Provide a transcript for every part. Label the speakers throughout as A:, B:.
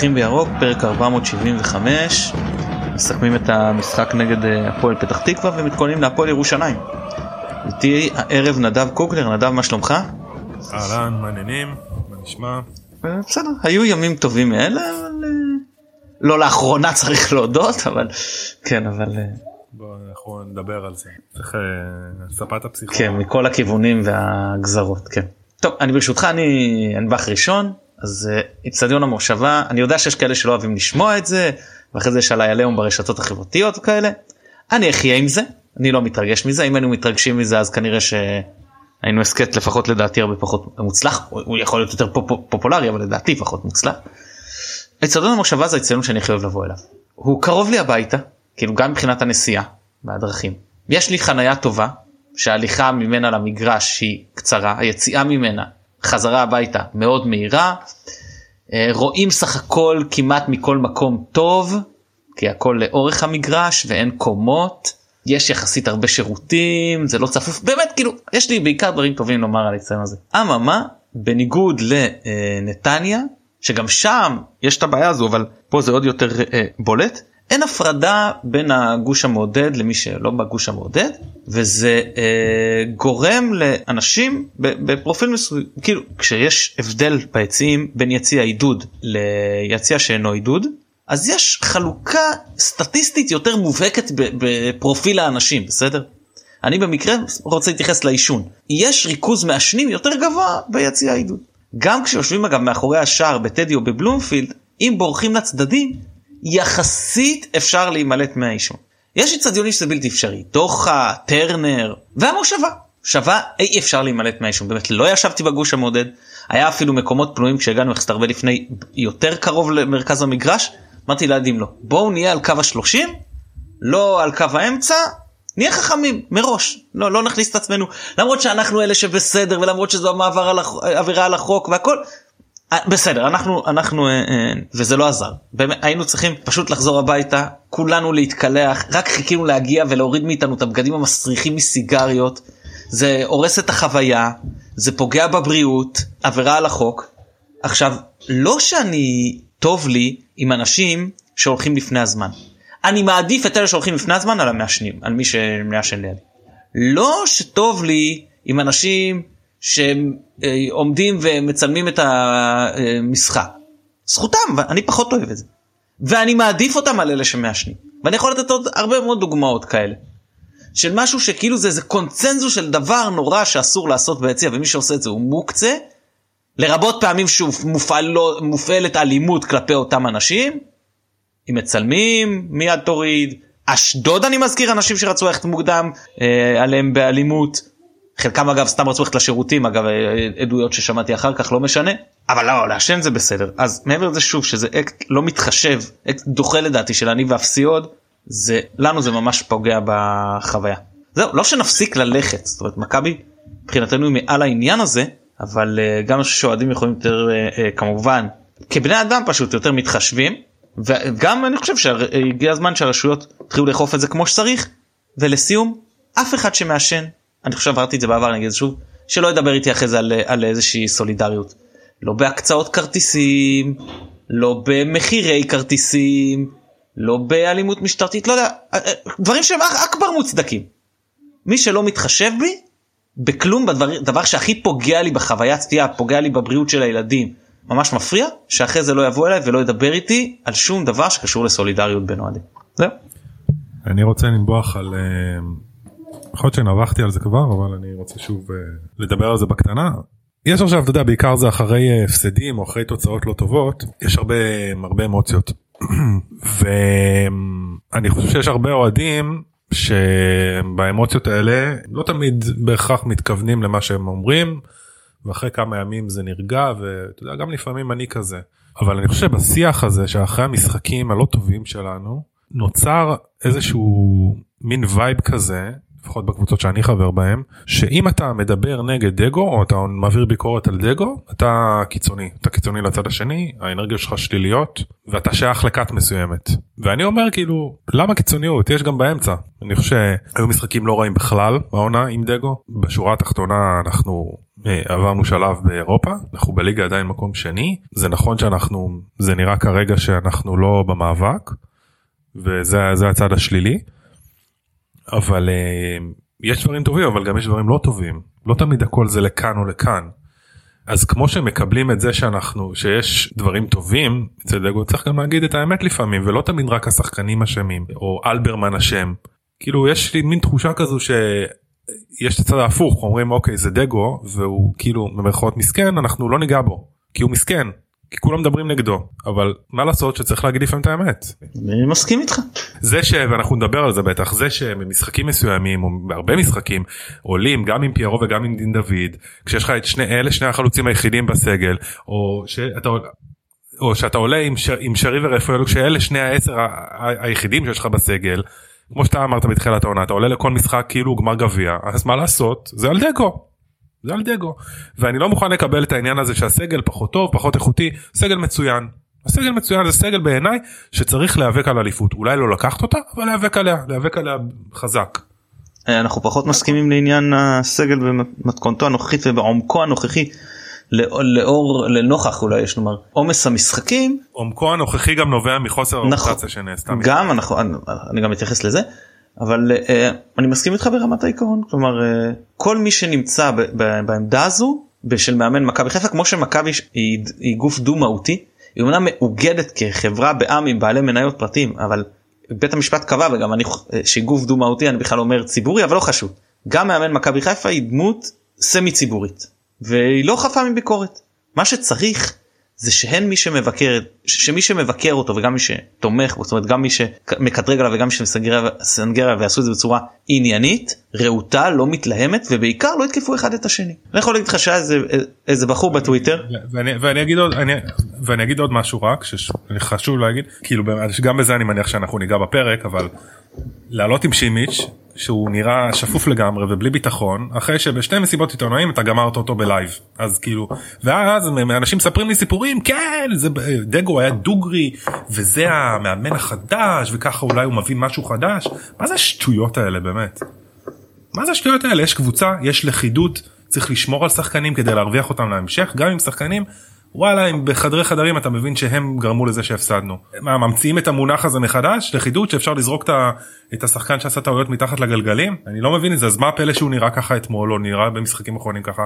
A: נובחים בירוק, פרק 475, מסכמים את המשחק נגד אה, הפועל פתח תקווה ומתכוננים להפועל ירושלים. איתי הערב נדב קוגלר, נדב מה שלומך?
B: אהלן, מעניינים, מה נשמע?
A: אה, בסדר, היו ימים טובים מאלה, אבל... אה, לא לאחרונה צריך להודות, אבל... כן, אבל...
B: בוא אנחנו נדבר על זה. צריך ספת הפסיכולוג.
A: כן, מכל הכיוונים והגזרות, כן. טוב, אני ברשותך, אני אנבח ראשון, אז אצטדיון המושבה, אני יודע שיש כאלה שלא אוהבים לשמוע את זה, ואחרי זה יש עליי עליהום ברשתות החברתיות וכאלה. אני אחיה עם זה, אני לא מתרגש מזה, אם היינו מתרגשים מזה אז כנראה שהיינו הסכת לפחות לדעתי הרבה פחות מוצלח, הוא יכול להיות יותר פופ, פופולרי אבל לדעתי פחות מוצלח. אצטדיון המושבה זה אצטדיון שאני הכי אוהב לבוא אליו. הוא קרוב לי הביתה, כאילו גם מבחינת הנסיעה והדרכים. יש לי חנייה טובה, שההליכה ממנה למגרש היא קצרה, היציאה ממנה חזרה הביתה מאוד מהירה. אה, רואים סך הכל כמעט מכל מקום טוב, כי הכל לאורך המגרש ואין קומות. יש יחסית הרבה שירותים, זה לא צפוף, באמת כאילו, יש לי בעיקר דברים טובים לומר על הציון הזה. אממה, בניגוד לנתניה, שגם שם יש את הבעיה הזו, אבל פה זה עוד יותר אה, בולט, אין הפרדה בין הגוש המעודד למי שלא בגוש המעודד וזה אה, גורם לאנשים בפרופיל מסוים כאילו כשיש הבדל ביציעים בין יציע עידוד ליציע שאינו עידוד אז יש חלוקה סטטיסטית יותר מובהקת בפרופיל האנשים בסדר. אני במקרה רוצה להתייחס לעישון יש ריכוז מעשנים יותר גבוה ביציע העידוד. גם כשיושבים אגב מאחורי השער בטדי או בבלומפילד אם בורחים לצדדים יחסית אפשר להימלט מהעישון. יש אצטדיונים שזה בלתי אפשרי, דוחה, טרנר והמושבה. שווה אי אפשר להימלט מהעישון באמת לא ישבתי בגוש המעודד היה אפילו מקומות פנויים כשהגענו יחסית הרבה לפני יותר קרוב למרכז המגרש אמרתי לילדים לא בואו נהיה על קו השלושים לא על קו האמצע נהיה חכמים מראש לא לא נכניס את עצמנו למרות שאנחנו אלה שבסדר ולמרות שזו. עבירה על החוק והכל בסדר אנחנו אנחנו אה, אה, וזה לא עזר. באמת היינו צריכים פשוט לחזור הביתה כולנו להתקלח רק חיכינו להגיע ולהוריד מאיתנו את הבגדים המסריחים מסיגריות. זה הורס את החוויה זה פוגע בבריאות עבירה על החוק. עכשיו לא שאני טוב לי עם אנשים שהולכים לפני הזמן. אני מעדיף את אלה שהולכים לפני הזמן על המעשנים על מי שמעשן לידי לא שטוב לי עם אנשים שהם אה, עומדים ומצלמים את המשחק. זכותם, אני פחות אוהב את זה. ואני מעדיף אותם על אלה שמעשנים. ואני יכול לתת עוד הרבה מאוד דוגמאות כאלה. של משהו שכאילו זה איזה קונצנזוס של דבר נורא שאסור לעשות ביציע ומי שעושה את זה הוא מוקצה. לרבות פעמים שמופעלת אלימות כלפי אותם אנשים. אם מצלמים מיד תוריד. אשדוד אני מזכיר אנשים שרצו ללכת מוקדם אה, עליהם באלימות. חלקם אגב סתם רצו ללכת לשירותים אגב עדויות ששמעתי אחר כך לא משנה אבל לא לעשן זה בסדר אז מעבר לזה שוב שזה אקט לא מתחשב אקט דוחה לדעתי של אני ואפסי עוד זה לנו זה ממש פוגע בחוויה. זהו לא שנפסיק ללכת זאת אומרת מכבי מבחינתנו היא מעל העניין הזה אבל אה, גם שאוהדים יכולים יותר אה, אה, כמובן כבני אדם פשוט יותר מתחשבים וגם אני חושב שהגיע הזמן שהרשויות יתחילו לאכוף את זה כמו שצריך ולסיום אף אחד שמעשן אני חושב עברתי את זה בעבר אני אגיד שוב שלא ידבר איתי אחרי זה על, על איזושהי סולידריות. לא בהקצאות כרטיסים לא במחירי כרטיסים לא באלימות משטרתית לא יודע דברים שהם אכבר מוצדקים. מי שלא מתחשב בי בכלום בדבר דבר שהכי פוגע לי בחוויית צפייה פוגע לי בבריאות של הילדים ממש מפריע שאחרי זה לא יבוא אליי ולא ידבר איתי על שום דבר שקשור לסולידריות בין אוהדים. זהו.
B: אני רוצה לנבוח על אה, יכול להיות שנבחתי על זה כבר אבל אני רוצה שוב uh, לדבר על זה בקטנה. יש עכשיו אתה יודע בעיקר זה אחרי uh, הפסדים או אחרי תוצאות לא טובות יש הרבה הרבה אמוציות ואני חושב שיש הרבה אוהדים שבאמוציות האלה לא תמיד בהכרח מתכוונים למה שהם אומרים ואחרי כמה ימים זה נרגע ואתה יודע גם לפעמים אני כזה אבל אני חושב בשיח הזה שאחרי המשחקים הלא טובים שלנו נוצר איזשהו מין vibe כזה לפחות בקבוצות שאני חבר בהם שאם אתה מדבר נגד דגו או אתה מעביר ביקורת על דגו אתה קיצוני. אתה קיצוני לצד השני האנרגיות שלך שליליות ואתה שייך לכת מסוימת. ואני אומר כאילו למה קיצוניות? יש גם באמצע. אני חושב שהיו משחקים לא רעים בכלל בעונה עם דגו. בשורה התחתונה אנחנו אה, עברנו שלב באירופה. אנחנו בליגה עדיין מקום שני. זה נכון שאנחנו זה נראה כרגע שאנחנו לא במאבק וזה הצד השלילי אבל אה, יש דברים טובים אבל גם יש דברים לא טובים. לא תמיד הכל זה לכאן או לכאן. אז כמו שמקבלים את זה שאנחנו שיש דברים טובים אצל דגו צריך גם להגיד את האמת לפעמים ולא תמיד רק השחקנים אשמים או אלברמן אשם. כאילו יש לי מין תחושה כזו שיש את הצד ההפוך אומרים אוקיי זה דגו והוא כאילו במרכאות מסכן אנחנו לא ניגע בו כי הוא מסכן כולם מדברים נגדו אבל מה לעשות שצריך להגיד לפעמים את האמת.
A: אני מסכים איתך.
B: זה ש... ואנחנו נדבר על זה בטח זה שבמשחקים מסוימים או בהרבה משחקים עולים גם עם פיירו וגם עם דין דוד כשיש לך את שני אלה שני החלוצים היחידים בסגל או שאתה או שאתה עולה עם, ש... עם שרי ורפואלו כשאלה שני העשר היחידים שיש לך בסגל כמו שאתה אמרת בתחילת העונה אתה עולה לכל משחק כאילו גמר גביע אז מה לעשות זה על דגו זה על דגו. ואני לא מוכן לקבל את העניין הזה שהסגל פחות טוב פחות איכותי סגל מצוין. הסגל מצוין זה סגל בעיניי שצריך להיאבק על אליפות אולי לא לקחת אותה אבל להיאבק עליה להיאבק עליה חזק.
A: אה, אנחנו פחות מסכימים לעניין הסגל במתכונתו הנוכחית ובעומקו הנוכחי לאור לנוכח אולי יש לומר עומס המשחקים.
B: עומקו הנוכחי גם נובע מחוסר
A: נכון, שנעשתה גם אנחנו אני, אני גם מתייחס לזה אבל uh, אני מסכים איתך ברמת העיקרון. כלומר uh, כל מי שנמצא בעמדה הזו בשל מאמן מכבי חיפה כמו שמכבי היא, היא גוף דו מהותי היא אומנם מאוגדת כחברה בעם עם בעלי מניות פרטיים אבל בית המשפט קבע וגם אני אה, שגוף דו מהותי אני בכלל אומר ציבורי אבל לא חשוב. גם מאמן מכבי חיפה היא דמות סמי ציבורית והיא לא חפה מביקורת. מה שצריך זה שהן מי שמבקר שמי שמבקר אותו וגם מי שתומך בו זאת אומרת גם מי שמקטרג עליו וגם מי שמסנגר עליו ויעשו את זה בצורה עניינית רהוטה לא מתלהמת ובעיקר לא יתקפו אחד את השני. אני יכול להגיד לך שהיה איזה, איזה בחור בטוויטר
B: ואני, ואני אגיד עוד אני, ואני אגיד עוד משהו רק שחשוב להגיד כאילו גם בזה אני מניח שאנחנו ניגע בפרק אבל לעלות עם שימיץ' שהוא נראה שפוף לגמרי ובלי ביטחון אחרי שבשתי מסיבות עיתונאים אתה גמרת אותו בלייב. אז כאילו ואז אנשים מספרים לי סיפורים כן זה דגו היה דוגרי וזה המאמן החדש וככה אולי הוא מבין משהו חדש. מה זה השטויות האלה באמת. מה זה השטויות האלה? יש קבוצה יש לכידות צריך לשמור על שחקנים כדי להרוויח אותם להמשך גם עם שחקנים וואלה אם בחדרי חדרים אתה מבין שהם גרמו לזה שהפסדנו. מה ממציאים את המונח הזה מחדש? לחידוד שאפשר לזרוק את השחקן שעשה טעויות מתחת לגלגלים? אני לא מבין את זה אז מה הפלא שהוא נראה ככה אתמול או נראה במשחקים אחרונים ככה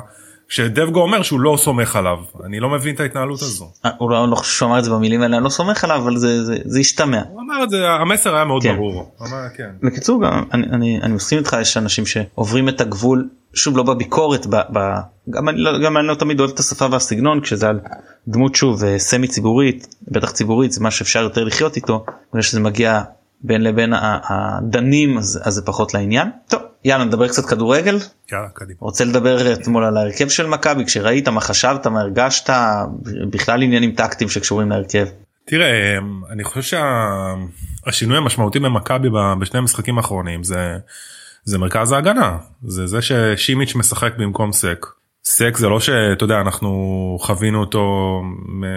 B: שדבגו אומר שהוא לא סומך עליו אני לא מבין את ההתנהלות הזו.
A: אה, הוא לא, לא אמר את זה במילים האלה אני לא סומך עליו אבל זה זה זה השתמע.
B: הוא אמר את זה המסר היה מאוד כן. ברור. אמר,
A: כן. בקיצור גם אני, אני, אני מסכים איתך יש אנשים שעוברים את הגבול שוב לא בביקורת ב, ב, גם, אני, לא, גם אני לא תמיד אוהב את השפה והסגנון כשזה על דמות שוב אה, סמי ציבורית בטח ציבורית זה מה שאפשר יותר לחיות איתו כשזה מגיע בין לבין הדנים אז, אז זה פחות לעניין. טוב יאללה נדבר קצת כדורגל.
B: יאללה קדימה.
A: רוצה לדבר אתמול על ההרכב של מכבי כשראית מה חשבת מה הרגשת בכלל עניינים טקטיים שקשורים להרכב.
B: תראה אני חושב שהשינוי המשמעותי במכבי בשני המשחקים האחרונים זה זה מרכז ההגנה זה זה ששימיץ' משחק במקום סק. סק זה לא שאתה יודע אנחנו חווינו אותו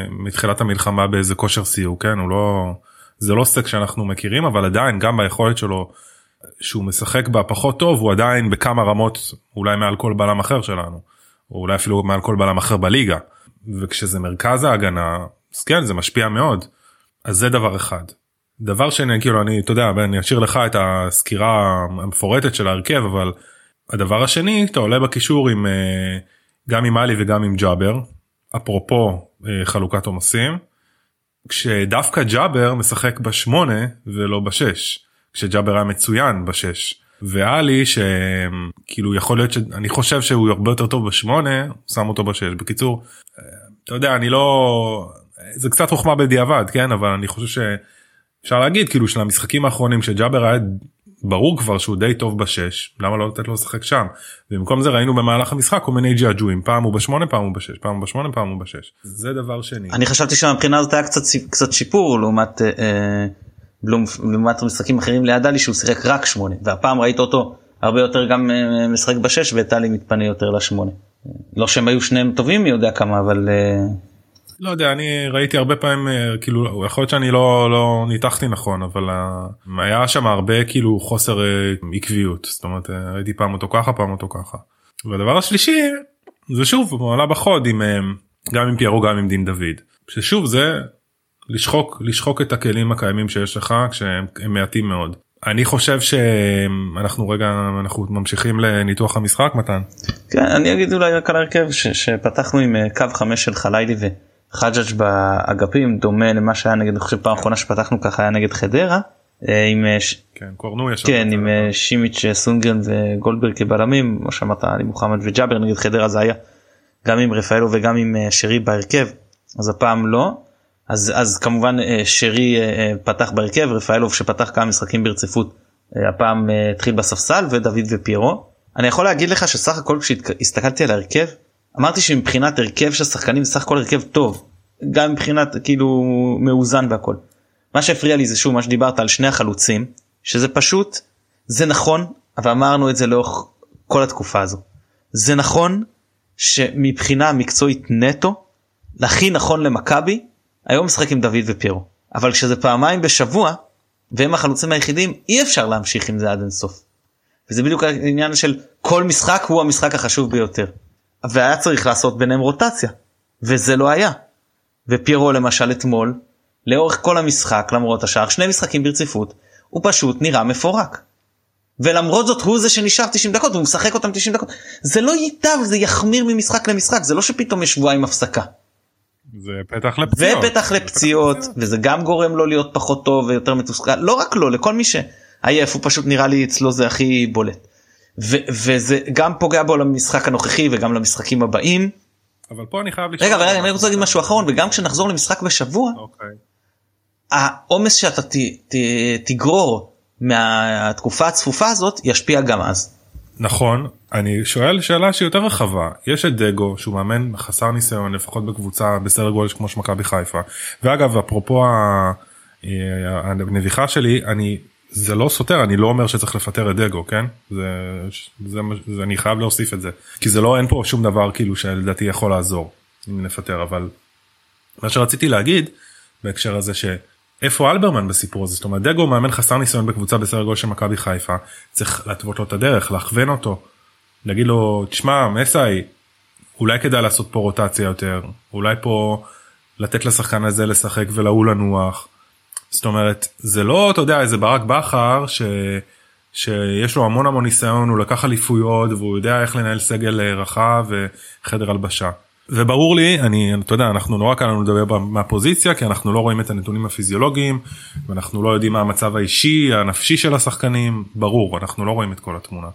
B: מתחילת המלחמה באיזה כושר סיור כן הוא לא זה לא סק שאנחנו מכירים אבל עדיין גם ביכולת שלו שהוא משחק בה פחות טוב הוא עדיין בכמה רמות אולי מעל כל בלם אחר שלנו או אולי אפילו מעל כל בלם אחר בליגה. וכשזה מרכז ההגנה אז כן זה משפיע מאוד. אז זה דבר אחד. דבר שני כאילו אני אתה יודע אני אשאיר לך את הסקירה המפורטת של ההרכב אבל הדבר השני אתה עולה בקישור עם אה, גם עם עלי וגם עם ג'אבר אפרופו אה, חלוקת עומסים כשדווקא ג'אבר משחק בשמונה ולא בשש כשג'אבר היה מצוין בשש. ואלי שכאילו יכול להיות שאני חושב שהוא הרבה יותר טוב בשמונה שם אותו בשש. בקיצור אה, אתה יודע אני לא זה קצת חוכמה בדיעבד כן? אבל אני חושב שאפשר להגיד כאילו של המשחקים האחרונים שג'אבר היה ברור כבר שהוא די טוב בשש למה לא לתת לו לשחק שם? במקום זה ראינו במהלך המשחק כל מיני ג'עג'ואים פעם הוא בשמונה פעם הוא בשש פעם הוא בשמונה פעם הוא בשש. זה דבר שני.
A: אני חשבתי שמבחינה הזאת היה קצת קצת שיפור לעומת אה, לעומת משחקים אחרים ליד עלי שהוא שיחק רק שמונה והפעם ראית אותו הרבה יותר גם אה, משחק בשש ואת עלי מתפנה יותר לשמונה. לא שהם היו שניהם טובים מי יודע כמה אבל. אה,
B: לא יודע אני ראיתי הרבה פעמים אה, כאילו יכול להיות שאני לא לא ניתחתי נכון אבל היה שם הרבה כאילו חוסר עקביות זאת אומרת ראיתי פעם אותו ככה פעם אותו ככה. והדבר השלישי זה שוב הוא עלה בחוד עם גם עם פיירו גם עם דין דוד ששוב זה לשחוק לשחוק את הכלים הקיימים שיש לך כשהם מעטים מאוד. אני חושב שאנחנו רגע אנחנו ממשיכים לניתוח המשחק מתן.
A: כן אני אגיד אולי רק על ההרכב ש- שפתחנו עם אה, קו 5 של חלילי וחג'אג' באגפים דומה למה שהיה נגד אני חושב פעם אחרונה שפתחנו ככה היה נגד חדרה. אה, עם אה, ש-
B: כן קורנו ישר.
A: כן עם אה, שימיץ' סונגרן וגולדברג כבלמים כמו שאמרת עלי מוחמד וג'אבר נגד חדרה זה היה גם עם רפאלו וגם עם שרי בהרכב אז הפעם לא אז אז כמובן אה, שרי אה, אה, פתח בהרכב רפאלוב שפתח כמה משחקים ברציפות הפעם התחיל בספסל ודוד ופיירו אני יכול להגיד לך שסך הכל כשהסתכלתי על ההרכב אמרתי שמבחינת הרכב של שחקנים סך הכל הרכב טוב. גם מבחינת כאילו מאוזן והכל. מה שהפריע לי זה שוב מה שדיברת על שני החלוצים שזה פשוט זה נכון אבל אמרנו את זה לאורך כל התקופה הזו. זה נכון שמבחינה מקצועית נטו הכי נכון למכבי היום משחק עם דוד ופיירו אבל כשזה פעמיים בשבוע והם החלוצים היחידים אי אפשר להמשיך עם זה עד אינסוף. וזה בדיוק העניין של כל משחק הוא המשחק החשוב ביותר. והיה צריך לעשות ביניהם רוטציה וזה לא היה. ופיירו למשל אתמול לאורך כל המשחק למרות השאר שני משחקים ברציפות הוא פשוט נראה מפורק. ולמרות זאת הוא זה שנשאר 90 דקות והוא משחק אותם 90 דקות זה לא ייטב זה יחמיר ממשחק למשחק זה לא שפתאום יש שבועיים הפסקה.
B: זה פתח לפציעות.
A: ופתח לפציעות וזה גם גורם לו להיות פחות טוב ויותר מתוסכל לא רק לו לכל מי שעייף הוא פשוט נראה לי אצלו זה הכי בולט. ו- וזה גם פוגע בו למשחק הנוכחי וגם למשחקים הבאים.
B: אבל פה אני חייב לשאול.
A: רגע אבל אני רוצה להגיד משהו אחרון וגם כשנחזור למשחק בשבוע
B: אוקיי.
A: העומס שאתה ת, ת, תגרור מהתקופה הצפופה הזאת ישפיע גם אז.
B: נכון אני שואל שאלה שהיא יותר רחבה. יש את דגו שהוא מאמן חסר ניסיון לפחות בקבוצה בסדר גודל כמו שמכבי חיפה. ואגב אפרופו ה- הנביחה שלי אני זה לא סותר אני לא אומר שצריך לפטר את דגו כן? זה, זה, זה אני חייב להוסיף את זה. כי זה לא אין פה שום דבר כאילו שלדעתי יכול לעזור אם נפטר אבל מה שרציתי להגיד בהקשר הזה שאיפה אלברמן בסיפור הזה זאת אומרת דגו מאמן חסר ניסיון בקבוצה בסדר גודל של מכבי חיפה צריך להתוות לו את הדרך להכוון אותו להגיד לו תשמע מסאי אולי כדאי לעשות פה רוטציה יותר אולי פה לתת לשחקן הזה לשחק ולהוא לנוח. זאת אומרת זה לא אתה יודע איזה ברק בכר ש... שיש לו המון המון ניסיון הוא לקח אליפויות והוא יודע איך לנהל סגל אה, רחב וחדר הלבשה. וברור לי אני אתה יודע אנחנו נורא קל לנו לדבר מהפוזיציה כי אנחנו לא רואים את הנתונים הפיזיולוגיים ואנחנו לא יודעים מה המצב האישי הנפשי של השחקנים ברור אנחנו לא רואים את כל התמונה.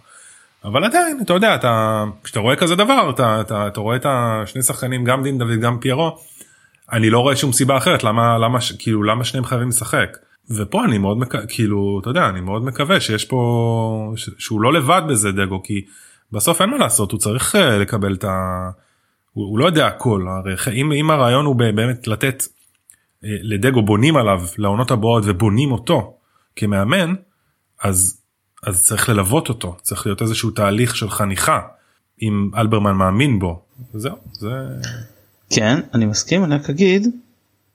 B: אבל עדיין אתה יודע אתה כשאתה רואה כזה דבר אתה, אתה, אתה רואה את השני שחקנים גם דין דוד גם פיירו אני לא רואה שום סיבה אחרת למה למה כאילו למה שניהם חייבים לשחק ופה אני מאוד מקווה כאילו אתה יודע אני מאוד מקווה שיש פה ש- שהוא לא לבד בזה דגו כי בסוף אין מה לעשות הוא צריך אה, לקבל את ה... הוא, הוא לא יודע הכל הרי אם, אם הרעיון הוא באמת לתת אה, לדגו בונים עליו לעונות הבאות ובונים אותו כמאמן אז אז צריך ללוות אותו צריך להיות איזשהו תהליך של חניכה אם אלברמן מאמין בו. זהו זה
A: כן אני מסכים אני רק אגיד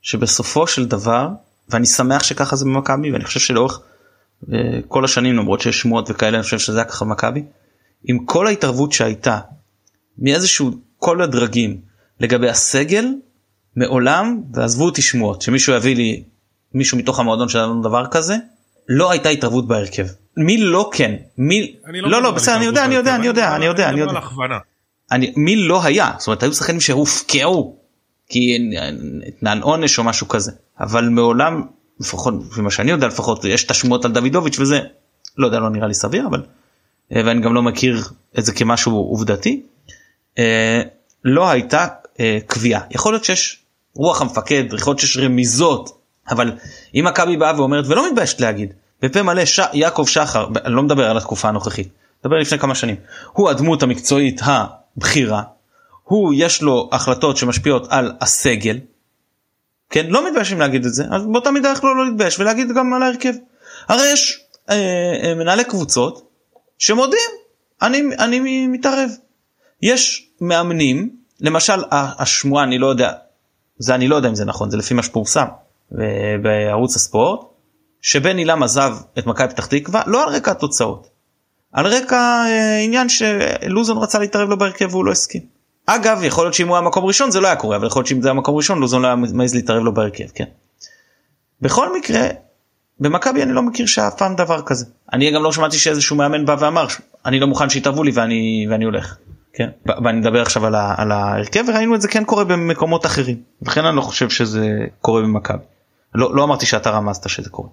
A: שבסופו של דבר ואני שמח שככה זה במכבי ואני חושב שלאורך אה, כל השנים למרות שיש שמועות וכאלה אני חושב שזה היה ככה במכבי עם כל ההתערבות שהייתה מאיזשהו כל הדרגים לגבי הסגל מעולם ועזבו אותי שמועות שמישהו יביא לי מישהו מתוך המועדון שהיה לנו דבר כזה לא הייתה התערבות בהרכב. מי לא כן? מי לא לא
B: מדבר
A: בסדר אני יודע אני יודע אני יודע אני יודע אני יודע. אני מי לא היה? זאת אומרת היו שחקנים שהופקעו כי נתנן עונש או משהו כזה. אבל מעולם לפחות ממה שאני יודע לפחות יש את השמועות על דוידוביץ' וזה לא יודע לא נראה לי סביר אבל ואני גם לא מכיר את זה כמשהו עובדתי. אה, לא הייתה אה, קביעה יכול להיות שיש רוח המפקד יכול להיות שיש רמיזות אבל אם מכבי באה ואומרת ולא מתביישת להגיד בפה מלא ש... יעקב שחר אני לא מדבר על התקופה הנוכחית מדבר לפני כמה שנים הוא הדמות המקצועית הבכירה הוא יש לו החלטות שמשפיעות על הסגל. כן לא מתביישים להגיד את זה אז באותה מידה יכלו לא להתבייש ולהגיד גם על ההרכב. הרי יש אה, אה, מנהלי קבוצות שמודים אני אני מתערב. יש מאמנים למשל השמועה אני לא יודע זה אני לא יודע אם זה נכון זה לפי מה שפורסם אה, בערוץ הספורט שבן עילם עזב את מכבי פתח תקווה לא על רקע התוצאות. על רקע אה, עניין שלוזון רצה להתערב לו בהרכב והוא לא הסכים. אגב יכול להיות שאם הוא היה מקום ראשון זה לא היה קורה אבל יכול להיות שאם זה היה מקום ראשון לוזון לא היה מעז להתערב לו בהרכב כן. בכל מקרה במכבי אני לא מכיר שהיה פעם דבר כזה אני גם לא שמעתי שאיזשהו מאמן בא ואמר אני לא מוכן שיתערבו לי ואני ואני הולך. כן ואני מדבר עכשיו על, על ההרכב וראינו את זה כן קורה במקומות אחרים לכן אני לא חושב שזה קורה במכבי. לא, לא אמרתי שאתה רמזת שזה קורה.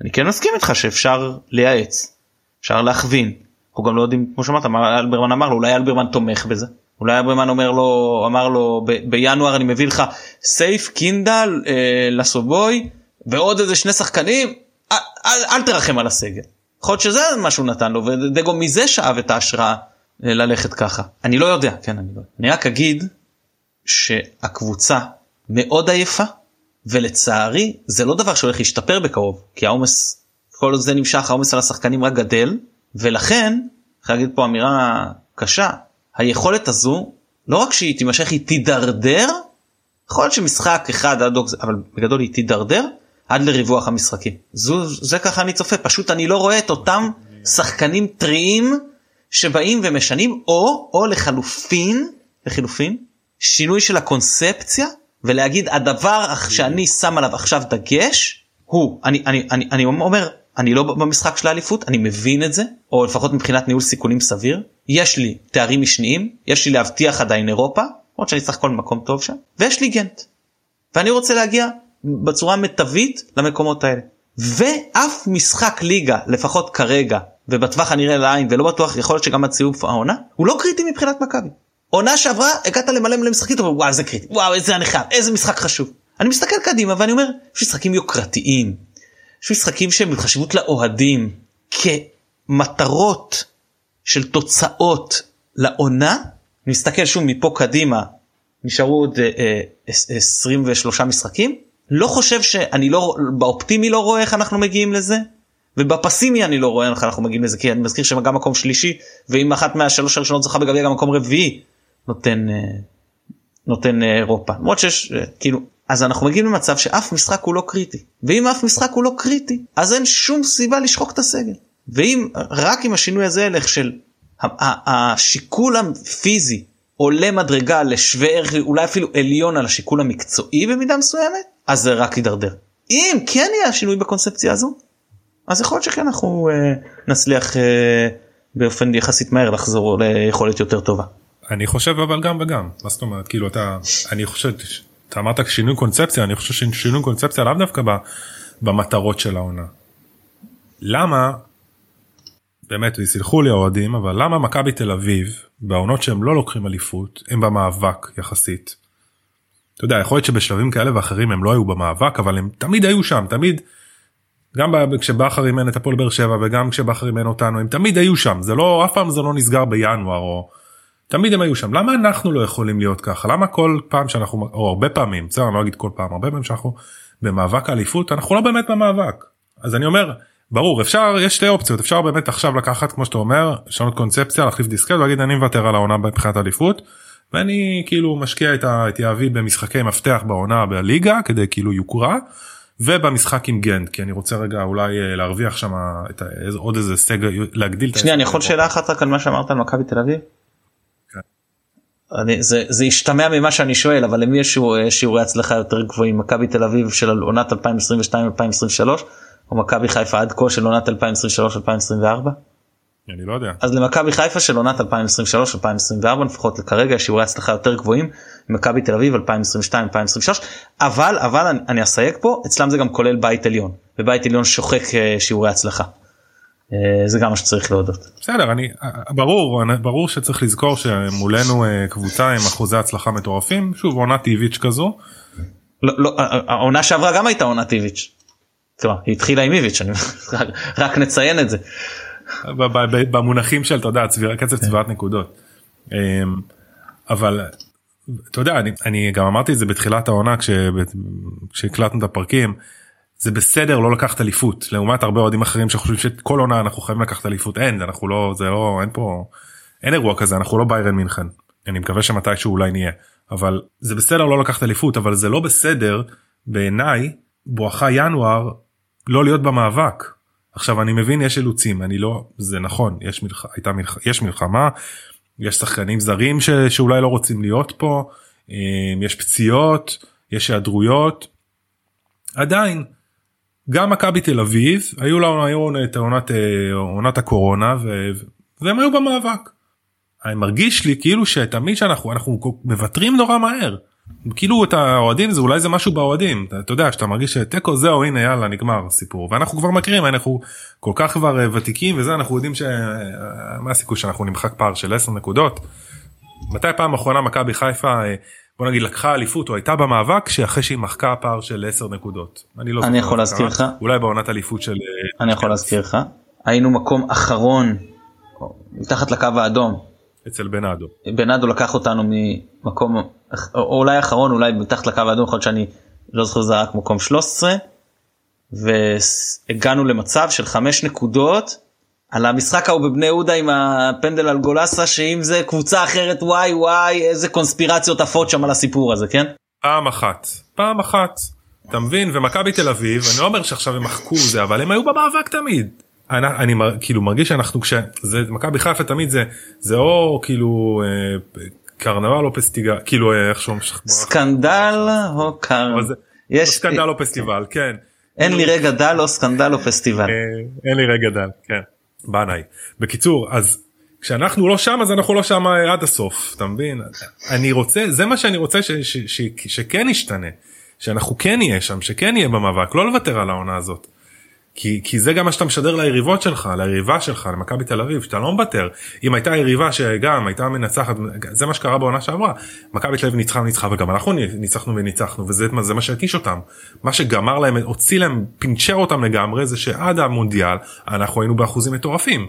A: אני כן מסכים איתך שאפשר לייעץ אפשר להכווין אנחנו גם לא יודעים כמו שאמרת מה אלברמן אמר לו אולי אלברמן תומך בזה אולי אלברמן אומר לו אמר לו ב, בינואר אני מביא לך סייף קינדל אה, לסובוי ועוד איזה שני שחקנים אל, אל, אל תרחם על הסגל. יכול להיות שזה מה שהוא נתן לו ודגו מזה שאב את ההשראה אה, ללכת ככה. אני לא יודע כן אני לא אני רק אגיד שהקבוצה מאוד עייפה ולצערי זה לא דבר שהולך להשתפר בקרוב כי העומס כל זה נמשך העומס על השחקנים רק גדל ולכן אני להגיד פה אמירה קשה היכולת הזו לא רק שהיא תימשך היא תידרדר יכול להיות שמשחק אחד עד אבל בגדול היא תידרדר עד לריווח המשחקים. זו זה ככה אני צופה פשוט אני לא רואה את אותם שחקנים טריים שבאים ומשנים או או לחלופין לחילופין שינוי של הקונספציה ולהגיד הדבר שאני שם עליו עכשיו דגש הוא אני אני אני אני אומר אני לא במשחק של האליפות אני מבין את זה או לפחות מבחינת ניהול סיכונים סביר יש לי תארים משניים יש לי להבטיח עדיין אירופה עוד שאני צריך כל מקום טוב שם ויש לי גנט. ואני רוצה להגיע בצורה מיטבית למקומות האלה ואף משחק ליגה לפחות כרגע ובטווח הנראה לעין ולא בטוח יכול להיות שגם הציוף העונה הוא לא קריטי מבחינת מכבי. עונה שעברה הגעת למלא מלא משחקים וואו זה קריטי וואו איזה חייב איזה משחק חשוב. אני מסתכל קדימה ואני אומר יש משחקים יוקרתיים יש משחקים שהם בחשיבות לאוהדים כמטרות של תוצאות לעונה. אני מסתכל שוב מפה קדימה נשארו עוד אה, אה, 23 משחקים לא חושב שאני לא באופטימי לא רואה איך אנחנו מגיעים לזה ובפסימי אני לא רואה איך אנחנו מגיעים לזה כי אני מזכיר שגם מקום שלישי ואם אחת מהשלוש הראשונות זוכה בגביע גם מקום רביעי נותן אה, נותן אה, אירופה. למרות שיש אה, כאילו אז אנחנו מגיעים למצב שאף משחק הוא לא קריטי. ואם אף משחק הוא לא קריטי אז אין שום סיבה לשחוק את הסגל. ואם רק עם השינוי הזה הלך של השיקול הפיזי עולה מדרגה לשווה ערך אולי אפילו עליון על השיקול המקצועי במידה מסוימת אז זה רק יידרדר. אם כן יהיה השינוי בקונספציה הזו אז יכול להיות שכן אנחנו אה, נצליח אה, באופן יחסית מהר לחזור ליכולת יותר טובה.
B: אני חושב אבל גם וגם מה זאת אומרת כאילו אתה אני חושב אתה אמרת שינוי קונספציה אני חושב ששינוי קונספציה לאו דווקא במטרות של העונה. למה באמת יסלחו לי האוהדים אבל למה מכבי תל אביב בעונות שהם לא לוקחים אליפות הם במאבק יחסית. אתה יודע יכול להיות שבשלבים כאלה ואחרים הם לא היו במאבק אבל הם תמיד היו שם תמיד. גם כשבכר אימן את הפועל באר שבע וגם כשבכר אימן אותנו הם תמיד היו שם. זה לא אף פעם זה לא נסגר בינואר או תמיד הם היו שם. למה אנחנו לא יכולים להיות ככה? למה כל פעם שאנחנו או הרבה פעמים בסדר אני לא אגיד כל פעם הרבה פעמים שאנחנו במאבק האליפות אנחנו לא באמת במאבק. אז אני אומר ברור אפשר יש שתי אופציות. אפשר באמת עכשיו לקחת כמו שאתה אומר לשנות קונספציה להחליף דיסקט ולהגיד אני מוותר על העונה מבחינת אליפות. ואני כאילו משקיע את, את יהבי במשחקי מפתח בעונה בליגה כדי כאילו יוקרה ובמשחק עם גנט כי אני רוצה רגע אולי אה, להרוויח שם את עוד איזה סגל להגדיל.
A: שנייה אני יכול שאלה אחת רק על מה שאמרת על מכבי תל אביב. כן. אני, זה, זה השתמע ממה שאני שואל אבל למי יש שיעורי הצלחה יותר גבוהים מכבי תל אביב של עונת 2022-2023 או מכבי חיפה עד כה של עונת 2023-2024?
B: אני לא יודע.
A: אז למכבי חיפה של עונת 2023-2024 לפחות כרגע שיעורי הצלחה יותר גבוהים מכבי תל אביב 2022-2023 אבל אבל אני, אני אסייג פה אצלם זה גם כולל בית עליון ובית עליון שוחק אה, שיעורי הצלחה. אה, זה גם מה שצריך להודות.
B: בסדר אני ברור ברור שצריך לזכור שמולנו אה, קבוצה עם אחוזי הצלחה מטורפים שוב עונה טבעית כזו.
A: לא, לא, העונה שעברה גם הייתה עונה טבעית. היא התחילה עם איביץ' אני רק נציין את זה.
B: במונחים של אתה יודע צביר, קצב צבירת נקודות. אמ, אבל אתה יודע אני, אני גם אמרתי את זה בתחילת העונה כשהקלטנו את הפרקים זה בסדר לא לקחת אליפות. לעומת הרבה אוהדים אחרים שחושבים שכל עונה אנחנו חייבים לקחת אליפות. אין אנחנו לא זה לא אין פה אין אירוע כזה אנחנו לא ביירן מינכן. אני מקווה שמתישהו אולי נהיה. אבל זה בסדר לא לקחת אליפות אבל זה לא בסדר בעיניי בואכה ינואר לא להיות במאבק עכשיו אני מבין יש אילוצים אני לא זה נכון יש מלח... הייתה מלח... יש מלחמה יש שחקנים זרים ש, שאולי לא רוצים להיות פה, אה, יש פציעות, יש היעדרויות. עדיין, גם מכבי תל אביב היו לה את עונת, אה, עונת הקורונה ו, והם היו במאבק. אני מרגיש לי כאילו שתמיד שאנחנו אנחנו מוותרים נורא מהר. כאילו את האוהדים זה אולי זה משהו באוהדים. אתה, אתה יודע שאתה מרגיש שתיקו זהו הנה יאללה נגמר הסיפור. ואנחנו כבר מכירים אנחנו כל כך כבר אה, ותיקים וזה אנחנו יודעים שמה הסיכוי שאנחנו נמחק פער של 10 נקודות. מתי פעם אחרונה מכבי חיפה אה, בוא נגיד לקחה אליפות או הייתה במאבק שאחרי שהיא מחקה פער של 10 נקודות.
A: אני לא אני יכול להזכיר לך.
B: אולי בעונת אליפות של
A: אה, אני יכול להזכיר לך. היינו מקום אחרון מתחת לקו האדום
B: אצל בנאדו.
A: בנאדו לקח אותנו ממקום או אולי אחרון אולי מתחת לקו האדום יכול להיות שאני לא זוכר זה רק מקום 13 והגענו למצב של חמש נקודות על המשחק ההוא בבני יהודה עם הפנדל על גולסה שאם זה קבוצה אחרת וואי וואי איזה קונספירציות עפות שם על הסיפור הזה כן?
B: פעם אחת פעם אחת אתה מבין ומכבי תל אביב אני לא אומר שעכשיו הם מחקו זה אבל הם היו במאבק תמיד. אני, אני כאילו מרגיש שאנחנו כשזה מכבי חיפה תמיד זה זה או כאילו אה, קרנבל או פסטיגל כאילו אה, איך שאומרים
A: סקנדל או קרנבל
B: יש סקנדל או פסטיבל כן.
A: אין לי רגע דל או סקנדל או פסטיבל. אה,
B: אין לי רגע דל כן. בנאי. בקיצור אז כשאנחנו לא שם אז אנחנו לא שם עד הסוף אתה מבין? אני רוצה זה מה שאני רוצה ש, ש, ש, שכן ישתנה. שאנחנו כן נהיה שם שכן נהיה במאבק לא לוותר על העונה הזאת. כי, כי זה גם מה שאתה משדר ליריבות שלך, ליריבה שלך, למכבי תל אביב, שאתה לא מוותר. אם הייתה יריבה שגם הייתה מנצחת, זה מה שקרה בעונה שעברה. מכבי תל אביב ניצחה וניצחה וגם אנחנו ניצחנו וניצחנו וזה זה מה שהקיש אותם. מה שגמר להם, הוציא להם, פינצ'ר אותם לגמרי זה שעד המונדיאל אנחנו היינו באחוזים מטורפים.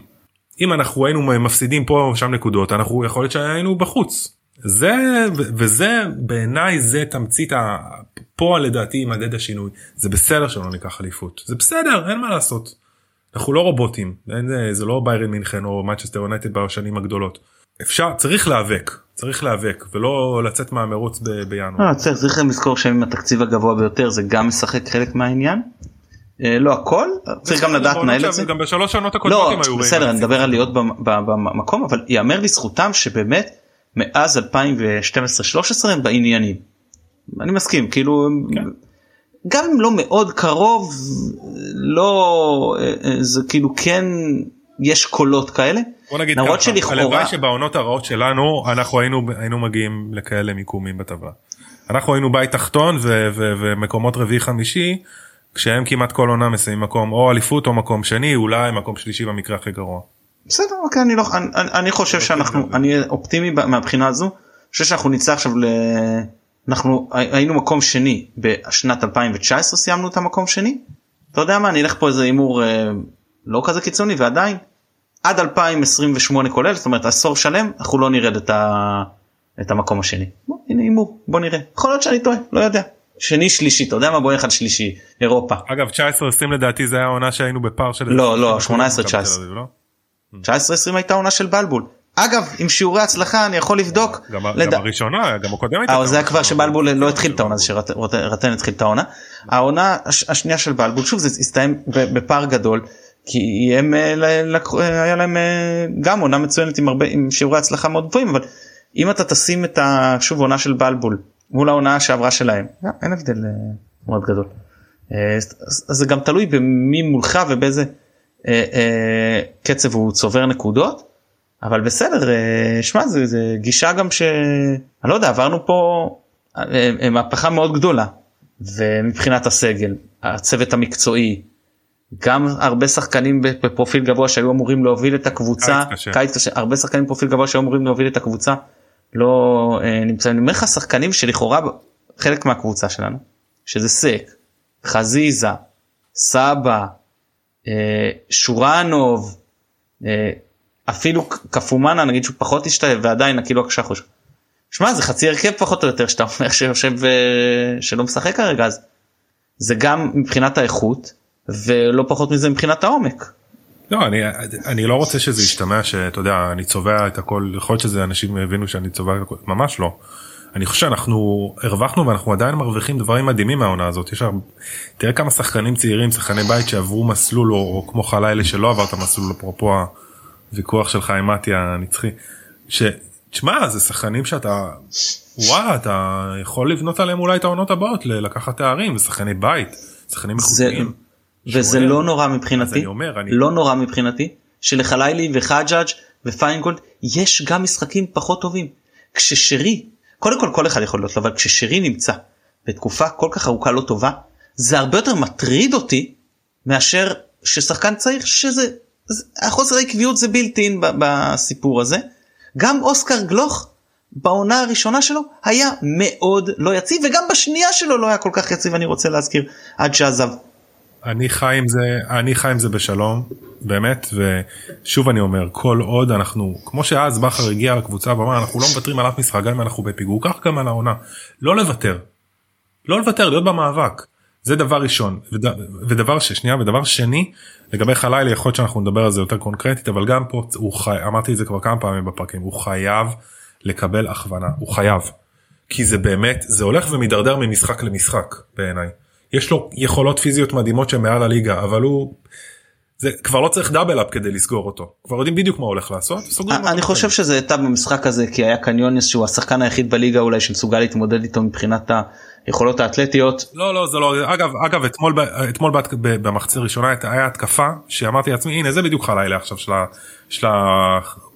B: אם אנחנו היינו מפסידים פה או שם נקודות אנחנו יכול להיות שהיינו בחוץ. זה וזה בעיניי זה תמצית פה לדעתי יימדד השינוי זה בסדר שלא ניקח אליפות זה בסדר אין מה לעשות. אנחנו לא רובוטים אין, זה לא ביירן מינכן או מצ'סטר יונייטד בשנים הגדולות. אפשר צריך להיאבק צריך להיאבק ולא לצאת מהמרוץ בינואר.
A: לא, צריך, צריך לזכור שעם התקציב הגבוה ביותר זה גם משחק חלק מהעניין. אה, לא הכל צריך גם לדעת לנהל את זה.
B: גם בשלוש שנות הקודמות
A: לא, היו בסדר אני מדבר על להיות במקום אבל ייאמר לזכותם שבאמת מאז 2012-2013 הם בעניינים. אני מסכים כאילו כן. גם אם לא מאוד קרוב לא אה, אה, זה כאילו כן יש קולות כאלה.
B: בוא נגיד ככה, שלכאורה... הלוואי שבעונות הרעות שלנו אנחנו היינו היינו מגיעים לכאלה מיקומים בטבלה. אנחנו היינו בית תחתון ו- ו- ומקומות רביעי חמישי כשהם כמעט כל עונה מסיימים מקום או אליפות או מקום שני אולי מקום שלישי במקרה הכי גרוע.
A: בסדר אוקיי אני לא אני, אני חושב שאנחנו אני אופטימי מהבחינה הזו. אני חושב שאנחנו נצא עכשיו ל... אנחנו היינו מקום שני בשנת 2019 סיימנו את המקום שני. אתה יודע מה אני אלך פה איזה הימור אה, לא כזה קיצוני ועדיין עד 2028 כולל זאת אומרת עשור שלם אנחנו לא נרד את, ה... את המקום השני. בוא, הנה הימור בוא נראה יכול להיות שאני טועה לא יודע. שני שלישי אתה יודע מה בוא נלך על שלישי אירופה.
B: אגב 19-20 לדעתי זה היה העונה שהיינו בפער של
A: לא לא 18-19. 19-20 הייתה עונה של בלבול. אגב עם שיעורי הצלחה אני יכול לבדוק.
B: גם, לד... גם הראשונה גם הקודמת.
A: אבל זה היה כבר שבלבול לא התחיל את העונה שרטן התחיל את העונה. העונה השנייה של בלבול שוב זה הסתיים בפער גדול. כי הם אה, היה להם אה, גם עונה מצוינת עם הרבה עם שיעורי הצלחה מאוד גבוהים אבל אם אתה תשים את השוב עונה של בלבול מול העונה שעברה שלהם אין הבדל אה, מאוד גדול. אז זה גם תלוי במי מולך ובאיזה קצב הוא צובר נקודות. אבל בסדר אה, שמע זה, זה גישה גם שאני לא יודע עברנו פה אה, אה, מהפכה מאוד גדולה ומבחינת הסגל הצוות המקצועי גם הרבה שחקנים בפרופיל גבוה שהיו אמורים להוביל את הקבוצה קיץ קשה. הרבה שחקנים בפרופיל גבוה שהיו אמורים להוביל את הקבוצה לא נמצאים. אני אומר לך שחקנים שלכאורה חלק מהקבוצה שלנו שזה סק חזיזה סבא שורנוב אפילו קפומנה נגיד שהוא פחות השתלב ועדיין כאילו הקשח שמע זה חצי הרכב פחות או יותר שאתה אומר שיושב uh, שלא משחק כרגע אז זה גם מבחינת האיכות ולא פחות מזה מבחינת העומק.
B: לא אני אני לא רוצה שזה ישתמע שאתה יודע אני צובע את הכל יכול להיות שזה אנשים הבינו שאני צובע את הכל ממש לא. אני חושב שאנחנו הרווחנו ואנחנו עדיין מרוויחים דברים מדהימים מהעונה הזאת יש הרבה, תראה כמה שחקנים צעירים שחקני בית שעברו מסלול או, או כמו חלילה שלא עבר את המסלול אפרופו הוויכוח שלך עם מתי הנצחי. שתשמע זה שחקנים שאתה וואלה אתה יכול לבנות עליהם אולי את העונות הבאות לקחת תארים ושחקני בית שחקנים איכותיים.
A: וזה לא נורא מבחינתי אומר, אני... לא נורא מבחינתי שלחלילי וחג'אג' ופיינגולד יש גם משחקים פחות טובים כששרי קודם כל כל אחד יכול להיות לו אבל כששרי נמצא בתקופה כל כך ארוכה לא טובה זה הרבה יותר מטריד אותי מאשר ששחקן צריך שזה החוסר העקביות זה בלתי אין בסיפור הזה. גם אוסקר גלוך בעונה הראשונה שלו היה מאוד לא יציב וגם בשנייה שלו לא היה כל כך יציב אני רוצה להזכיר עד שעזב.
B: אני חי עם זה אני חי עם זה בשלום באמת ושוב אני אומר כל עוד אנחנו כמו שאז בכר הגיע לקבוצה ואמר אנחנו לא מוותרים על אף משחק גם אם אנחנו בפיגור כך גם על העונה לא לוותר. לא לוותר להיות במאבק זה דבר ראשון וד, ודבר שנייה ודבר שני לגבי חלילי יכול להיות שאנחנו נדבר על זה יותר קונקרטית אבל גם פה הוא חי אמרתי את זה כבר כמה פעמים בפרקים הוא חייב לקבל הכוונה הוא חייב כי זה באמת זה הולך ומידרדר ממשחק למשחק בעיניי יש לו יכולות פיזיות מדהימות שמעל הליגה אבל הוא. זה כבר לא צריך דאבל אפ כדי לסגור אותו כבר יודעים בדיוק מה הולך לעשות.
A: אני חושב שזה הייתה במשחק הזה כי היה קניוניס שהוא השחקן היחיד בליגה אולי שמסוגל להתמודד איתו מבחינת היכולות האתלטיות.
B: לא לא זה לא אגב אגב אתמול אתמול במחצית הראשונה היה התקפה שאמרתי לעצמי הנה זה בדיוק חלילה עכשיו של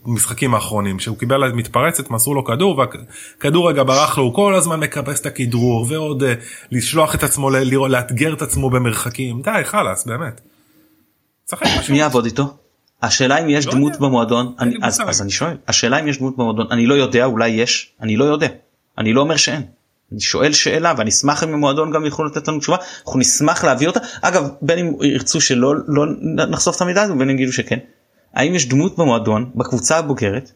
B: המשחקים האחרונים שהוא קיבל מתפרצת מסרו לו כדור והכדור רגע ברח לו הוא כל הזמן מקבס את הכדרור ועוד לשלוח את עצמו לאתגר את עצמו במרחקים די חלאס באמת.
A: מי יעבוד איתו? השאלה אם יש לא דמות יודע. במועדון אני, אז, אז אני שואל השאלה אם יש דמות במועדון אני לא יודע אולי יש אני לא יודע אני לא אומר שאין. אני שואל שאלה ואני אשמח אם המועדון גם יוכלו לתת לנו תשובה אנחנו נשמח להביא אותה אגב בין אם ירצו שלא לא נחשוף את המידע הזה ובין אם יגידו שכן. האם יש דמות במועדון בקבוצה הבוגרת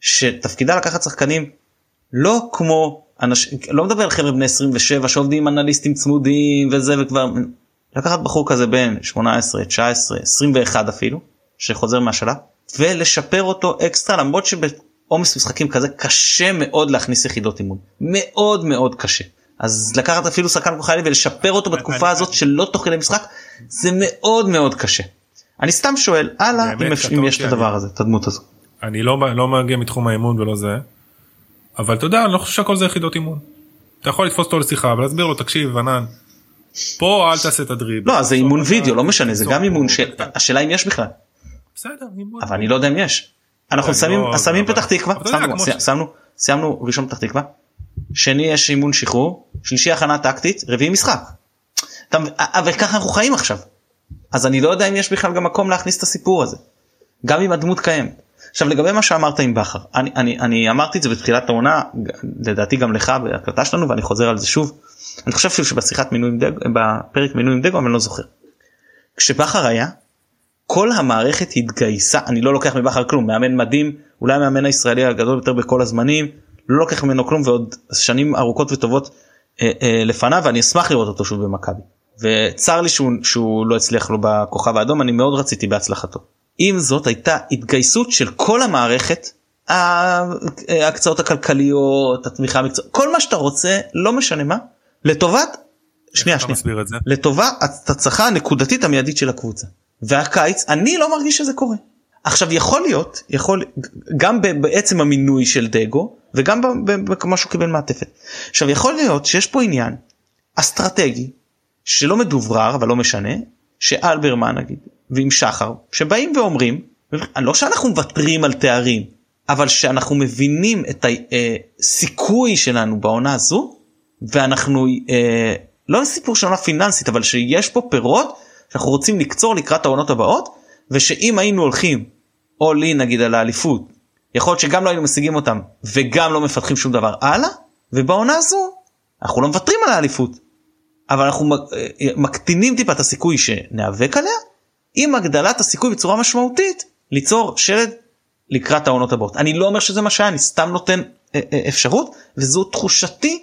A: שתפקידה לקחת שחקנים לא כמו אנשים לא מדבר על חבר'ה בני 27 שעובדים אנליסטים צמודים וזה וכבר לקחת בחור כזה בין 18 19 21 אפילו שחוזר מהשלב ולשפר אותו אקסטרה למרות שבעומס משחקים כזה קשה מאוד להכניס יחידות אימון מאוד מאוד קשה. אז לקחת אפילו שחקן כמו חיילי ולשפר אותו בתקופה הזאת שלא תוך כדי משחק זה מאוד מאוד קשה. אני סתם שואל הלאה אם, אם יש את הדבר הזה את הדמות הזו.
B: אני לא לא מגיע מתחום האימון ולא זה. אבל אתה יודע אני לא חושב שהכל זה יחידות אימון. אתה יכול לתפוס אותו לשיחה ולהסביר לו תקשיב ענן. פה אל תעשה את הדריב.
A: לא זה אימון וידאו לא משנה זה גם אימון השאלה אם יש בכלל.
B: בסדר.
A: אבל אני לא יודע אם יש. אנחנו שמים לא- שמים פתח תקווה שמנו סיימנו ראשון פתח תקווה. שני יש אימון שחרור שלישי הכנה טקטית רביעי משחק. אבל ככה אנחנו חיים עכשיו. אז אני לא יודע אם יש בכלל גם מקום להכניס את הסיפור הזה. גם אם הדמות קיימת. עכשיו לגבי מה שאמרת עם בכר אני, אני, אני אמרתי את זה בתחילת העונה לדעתי גם לך בהקלטה שלנו ואני חוזר על זה שוב. אני חושב שבשיחת מינוי עם דגו בפרק מינוי עם דגו אבל אני לא זוכר. כשבכר היה כל המערכת התגייסה אני לא לוקח מבכר כלום מאמן מדהים אולי המאמן הישראלי הגדול יותר בכל הזמנים לא לוקח ממנו כלום ועוד שנים ארוכות וטובות אה, אה, לפניו ואני אשמח לראות אותו שוב במכבי. וצר לי שהוא, שהוא לא הצליח לו בכוכב האדום אני מאוד רציתי בהצלחתו. עם זאת הייתה התגייסות של כל המערכת ההקצאות הכלכליות התמיכה המקצועית כל מה שאתה רוצה לא משנה מה לטובת שנייה שנייה לטובת הצלחה הנקודתית המיידית של הקבוצה והקיץ אני לא מרגיש שזה קורה. עכשיו יכול להיות יכול גם בעצם המינוי של דגו וגם במה שהוא קיבל מעטפת. עכשיו יכול להיות שיש פה עניין אסטרטגי שלא מדוברר אבל לא משנה שאלברמן נגיד ועם שחר שבאים ואומרים לא שאנחנו מוותרים על תארים אבל שאנחנו מבינים את הסיכוי שלנו בעונה הזו ואנחנו אה, לא סיפור של עונה פיננסית אבל שיש פה פירות שאנחנו רוצים לקצור לקראת העונות הבאות ושאם היינו הולכים או לי נגיד על האליפות יכול להיות שגם לא היינו משיגים אותם וגם לא מפתחים שום דבר הלאה ובעונה הזו אנחנו לא מוותרים על האליפות אבל אנחנו אה, מקטינים טיפה את הסיכוי שניאבק עליה עם הגדלת הסיכוי בצורה משמעותית ליצור שלד לקראת העונות הבאות. אני לא אומר שזה מה שהיה, אני סתם נותן אה, אה, אפשרות וזו תחושתי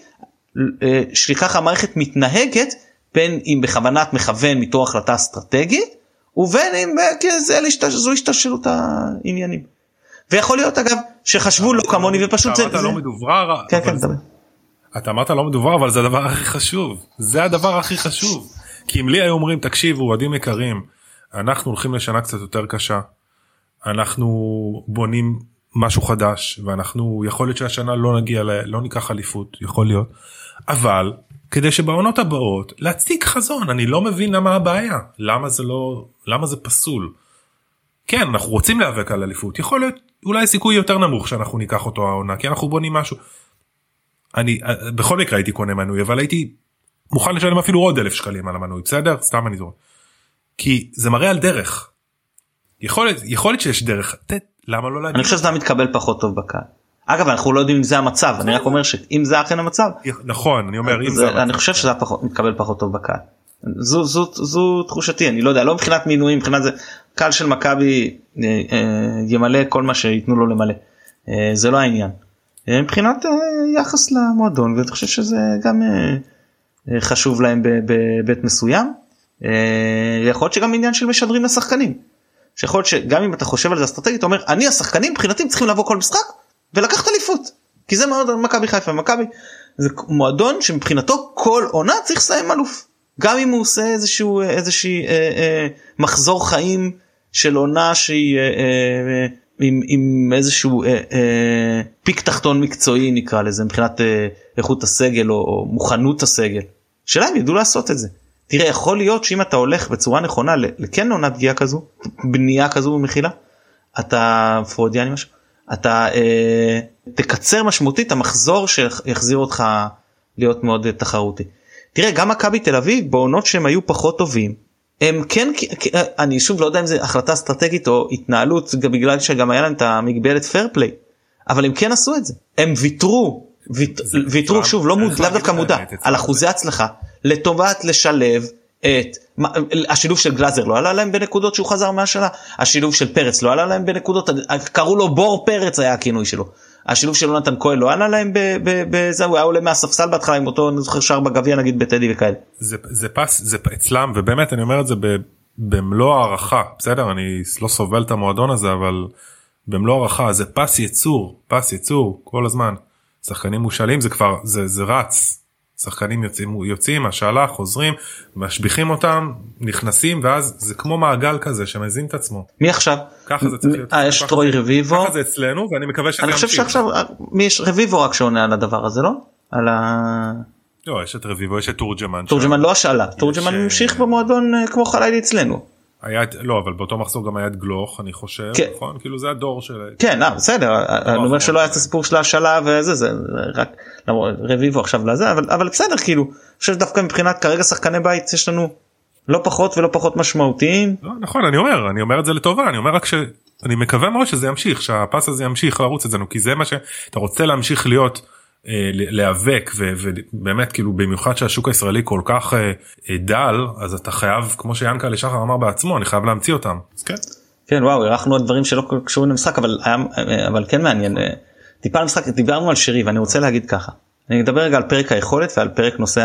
A: שככה המערכת מתנהגת בין אם בכוונת מכוון מתוך החלטה אסטרטגית ובין אם זה זו השתלשלות העניינים. ויכול להיות אגב שחשבו לא כמוני ופשוט
B: זה, זה... לא מדוברר.
A: כן, כן, דבר.
B: אתה אמרת לא מדובר אבל זה הדבר הכי חשוב זה הדבר הכי חשוב כי אם לי היו אומרים תקשיבו אוהדים יקרים אנחנו הולכים לשנה קצת יותר קשה אנחנו בונים משהו חדש ואנחנו יכול להיות שהשנה לא נגיע ל... לא ניקח אליפות יכול להיות אבל כדי שבעונות הבאות להציג חזון אני לא מבין למה הבעיה למה זה לא למה זה פסול. כן אנחנו רוצים להיאבק על אליפות יכול להיות אולי סיכוי יותר נמוך שאנחנו ניקח אותו העונה כי אנחנו בונים משהו. אני בכל מקרה הייתי קונה מנוי אבל הייתי מוכן לשלם אפילו עוד אלף שקלים על המנוי בסדר סתם אני זורק. כי זה מראה על דרך. יכול להיות שיש דרך למה לא להגיד
A: אני חושב שזה מתקבל פחות טוב בקהל. אגב אנחנו לא יודעים אם זה המצב אני רק אומר שאם זה אכן המצב
B: נכון אני אומר אם זה
A: אני חושב שזה פחות מתקבל פחות טוב בקהל. זו, זו, זו תחושתי אני לא יודע לא מבחינת מינויים מבחינת זה קהל של מכבי אה, אה, ימלא כל מה שייתנו לו למלא אה, זה לא העניין. מבחינת יחס למועדון ואני חושב שזה גם חשוב להם בהיבט מסוים. יכול להיות שגם עניין של משדרים לשחקנים. שיכול להיות שגם אם אתה חושב על זה אסטרטגית אומר אני השחקנים מבחינתי צריכים לבוא כל משחק ולקחת אליפות כי זה מאוד מכבי חיפה מכבי זה מועדון שמבחינתו כל עונה צריך לסיים אלוף גם אם הוא עושה איזשהו איזושהי אה, אה, מחזור חיים של עונה שהיא אה, אה, עם, עם איזשהו אה, אה, פיק תחתון מקצועי נקרא לזה מבחינת אה, איכות הסגל או, או מוכנות הסגל. שאלה אם ידעו לעשות את זה. תראה יכול להיות שאם אתה הולך בצורה נכונה לכן עונת פגיעה כזו בנייה כזו במחילה אתה פרודיאני משהו אתה אה, תקצר משמעותית המחזור שיחזיר אותך להיות מאוד אה, תחרותי. תראה גם מכבי תל אביב בעונות שהם היו פחות טובים הם כן אני שוב לא יודע אם זה החלטה אסטרטגית או התנהלות בגלל שגם היה להם את המגבלת פייר פליי אבל הם כן עשו את זה הם ויתרו ויתרו שוב לא דווקא מודע על אחוזי הצלחה לטובת לשלב את השילוב של גלאזר לא עלה להם בנקודות שהוא חזר מהשאלה? השילוב של פרץ לא עלה להם בנקודות? קראו לו בור פרץ היה הכינוי שלו. השילוב של יונתן כהן לא עלה להם בזה הוא היה עולה מהספסל בהתחלה עם אותו אני זוכר שער בגביע נגיד בטדי וכאלה.
B: זה, זה פס זה אצלם ובאמת אני אומר את זה במלוא הערכה. בסדר אני לא סובל את המועדון הזה אבל במלוא הערכה זה פס יצור פס יצור כל הזמן. שחקנים מושאלים זה כבר זה זה רץ שחקנים יוצאים יוצאים השאלה חוזרים משביחים אותם נכנסים ואז זה כמו מעגל כזה שמזין את עצמו.
A: מי עכשיו?
B: ככה זה צריך להיות.
A: אה, יש טרוי רביבו.
B: ככה זה אצלנו ואני מקווה שזה
A: ימשיך. אני חושב שעכשיו אה, מי יש רביבו רק שעונה על הדבר הזה לא? על ה...
B: לא יש את רביבו יש את תורג'מן.
A: תורג'מן לא השאלה תורג'מן המשיך אה, במועדון כמו חלילי אצלנו.
B: היה לא אבל באותו מחזור גם היה את גלוך אני חושב כן. נכון כאילו זה הדור של
A: כן אה, בסדר אני אומר שלא היה את הסיפור של השאלה וזה זה רק רביבו עכשיו לזה אבל אבל בסדר כאילו אני חושב שדווקא מבחינת כרגע שחקני בית יש לנו לא פחות ולא פחות משמעותיים.
B: לא, נכון אני אומר אני אומר את זה לטובה אני אומר רק שאני מקווה מאוד שזה ימשיך שהפס הזה ימשיך לרוץ אצלנו כי זה מה שאתה רוצה להמשיך להיות. אה, להיאבק ובאמת כאילו במיוחד שהשוק הישראלי כל כך אה, אה, דל אז אתה חייב כמו שיאנקה לשחר אמר בעצמו אני חייב להמציא אותם. כן.
A: כן וואו אירחנו עוד דברים שלא קשורים למשחק אבל היה אבל כן מעניין טיפה למשחק דיברנו על שירי ואני רוצה להגיד ככה אני אדבר רגע על פרק היכולת ועל פרק נושא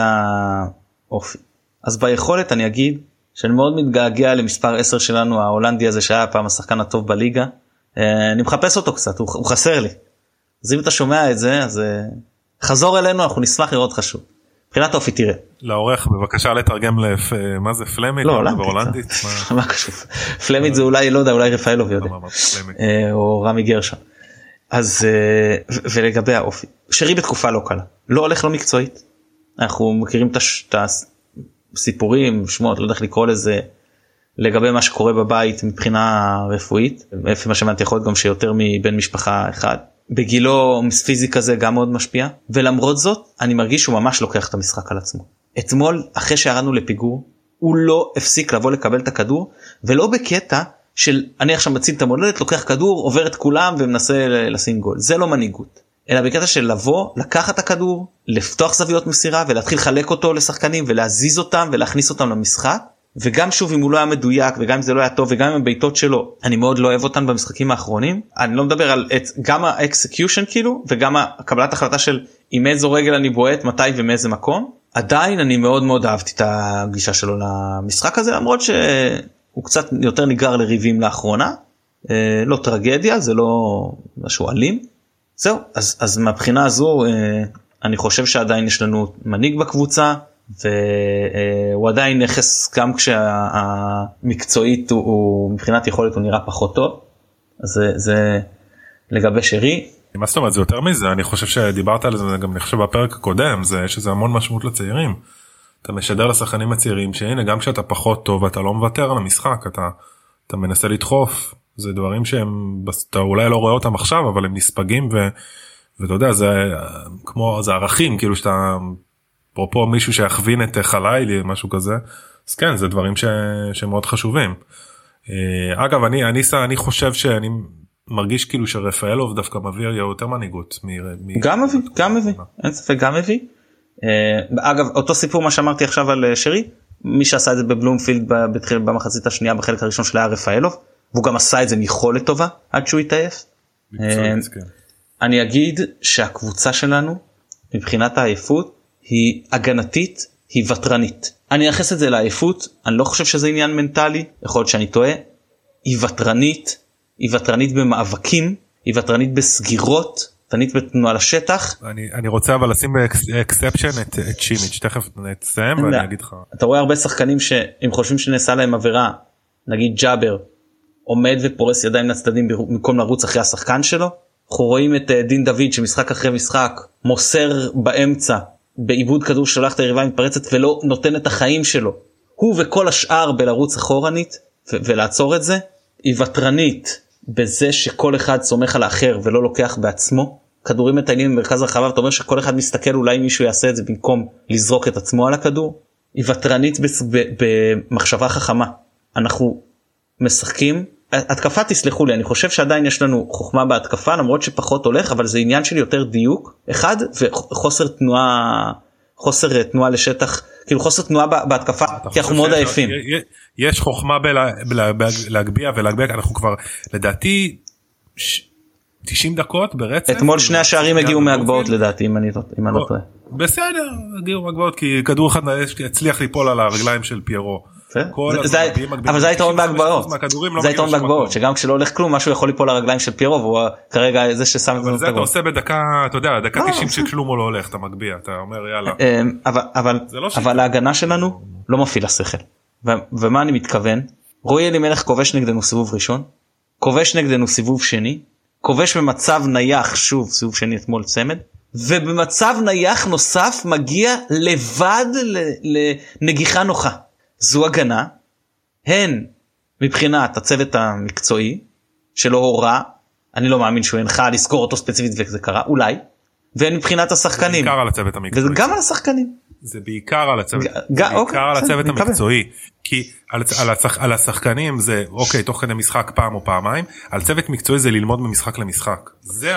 A: האופי אז ביכולת אני אגיד שאני מאוד מתגעגע למספר 10 שלנו ההולנדי הזה שהיה פעם השחקן הטוב בליגה אני מחפש אותו קצת הוא, הוא חסר לי אז אם אתה שומע את זה אז חזור אלינו אנחנו נשמח לראות לך שוב. מבחינת אופי תראה.
B: לעורך בבקשה לתרגם לפ... מה זה פלמית?
A: לא, הולנדית. מה קשור? פלמית זה אולי לא יודע אולי רפאלוב יודע. אה, או רמי גרשון. אז אה, ולגבי האופי שרי בתקופה לא קלה לא הולך לא מקצועית. אנחנו מכירים את הסיפורים שמות לא יודע איך לקרוא לזה לגבי מה שקורה בבית מבחינה רפואית לפי מה שהבנתי יכול להיות גם שיותר מבן משפחה אחד בגילו פיזי כזה גם מאוד משפיע ולמרות זאת אני מרגיש שהוא ממש לוקח את המשחק על עצמו. אתמול אחרי שירדנו לפיגור הוא לא הפסיק לבוא לקבל את הכדור ולא בקטע של אני עכשיו מציל את המולדת לוקח כדור עובר את כולם ומנסה לשים גול זה לא מנהיגות אלא בקטע של לבוא לקחת את הכדור לפתוח זוויות מסירה ולהתחיל לחלק אותו לשחקנים ולהזיז אותם ולהכניס אותם למשחק וגם שוב אם הוא לא היה מדויק וגם אם זה לא היה טוב וגם עם הבעיטות שלו אני מאוד לא אוהב אותן במשחקים האחרונים. אני לא מדבר על את גם ה execution כאילו וגם הקבלת החלטה של עם איזו רגל אני בועט מתי ומאיזה מקום. עדיין אני מאוד מאוד אהבתי את הגישה שלו למשחק הזה למרות שהוא קצת יותר ניגר לריבים לאחרונה. אה, לא טרגדיה זה לא משהו אלים. זהו אז אז מהבחינה הזו אה, אני חושב שעדיין יש לנו מנהיג בקבוצה והוא עדיין נכס גם כשהמקצועית הוא, הוא מבחינת יכולת הוא נראה פחות טוב. זה, זה לגבי שרי
B: מה זאת אומרת זה יותר מזה אני חושב שדיברת על זה גם אני חושב בפרק הקודם זה יש לזה המון משמעות לצעירים. אתה משדר לשחקנים הצעירים שהנה גם כשאתה פחות טוב אתה לא מוותר על המשחק אתה אתה מנסה לדחוף זה דברים שהם אתה אולי לא רואה אותם עכשיו אבל הם נספגים ו, ואתה יודע זה כמו זה ערכים כאילו שאתה אפרופו מישהו שיכווין את חלילי משהו כזה אז כן זה דברים ש, שמאוד חשובים. אה, אגב אני אני אני חושב שאני מרגיש כאילו שרפאלוב דווקא מביא יותר מנהיגות.
A: מ... גם מביא גם מביא אין ספק גם מביא. אה, אגב אותו סיפור מה שאמרתי עכשיו על אה, שרי מי שעשה את זה בבלומפילד בתחיל במחצית השנייה בחלק הראשון של היה רפאלוב והוא גם עשה את זה מיכולת טובה עד שהוא התעייף. כן. אני אגיד שהקבוצה שלנו מבחינת העייפות היא הגנתית היא ותרנית. אני אייחס את זה לעייפות אני לא חושב שזה עניין מנטלי יכול להיות שאני טועה. היא ותרנית היא ותרנית במאבקים היא ותרנית בסגירות ותרנית בתנועה לשטח.
B: אני, אני רוצה אבל לשים exception את, את שימיץ' תכף נסיים ואני אגיד לך.
A: אתה רואה הרבה שחקנים שהם חושבים שנעשה להם עבירה נגיד ג'אבר עומד ופורס ידיים לצדדים במקום לרוץ אחרי השחקן שלו. אנחנו רואים את אה, דין דוד שמשחק אחרי משחק מוסר באמצע בעיבוד כדור שולח את היריבה מתפרצת ולא נותן את החיים שלו. הוא וכל השאר בלרוץ אחורנית ולעצור את זה. היא ותרנית בזה שכל אחד סומך על האחר ולא לוקח בעצמו. כדורים מטיילים במרכז הרחבה ואתה אומר שכל אחד מסתכל אולי מישהו יעשה את זה במקום לזרוק את עצמו על הכדור. היא ותרנית במחשבה חכמה. אנחנו משחקים התקפה תסלחו לי אני חושב שעדיין יש לנו חוכמה בהתקפה למרות שפחות הולך אבל זה עניין של יותר דיוק אחד וחוסר תנועה חוסר תנועה לשטח כאילו חוסר תנועה בהתקפה כי אנחנו מאוד עייפים.
B: יש חוכמה בלהגביה ולהגביה אנחנו כבר לדעתי 90 דקות ברצף.
A: אתמול שני השערים הגיעו מהגבהות לדעתי אם אני לא טועה.
B: בסדר הגיעו מהגבהות כי כדור אחד הצליח ליפול על הרגליים של פיירו.
A: אבל זה היתרון בהגבהות לא זה היתרון בהגבהות שגם כשלא הולך כלום משהו יכול ליפול לרגליים של פיירו והוא כרגע זה ששם
B: את זה אתה עושה בדקה אתה יודע דקה 90 שכלום לא הולך אתה מגביה אתה אומר יאללה.
A: אמ, לא אבל ההגנה שלנו לא מפעילה שכל. ומה אני מתכוון? רועי אלימלך כובש נגדנו סיבוב ראשון כובש נגדנו סיבוב שני כובש במצב נייח שוב סיבוב שני אתמול צמד ובמצב נייח נוסף מגיע לבד לנגיחה נוחה. זו הגנה, הן מבחינת הצוות המקצועי שלא הורה, אני לא מאמין שהוא הנחה לזכור אותו ספציפית וזה קרה, אולי, והן מבחינת השחקנים.
B: בעיקר על הצוות המקצועי.
A: וגם על השחקנים.
B: זה בעיקר על הצוות, זה אוקיי, בעיקר על הצוות המקצועי, כי על, על, השח, על השחקנים זה אוקיי תוך כדי משחק פעם או פעמיים, על צוות מקצועי זה ללמוד ממשחק למשחק.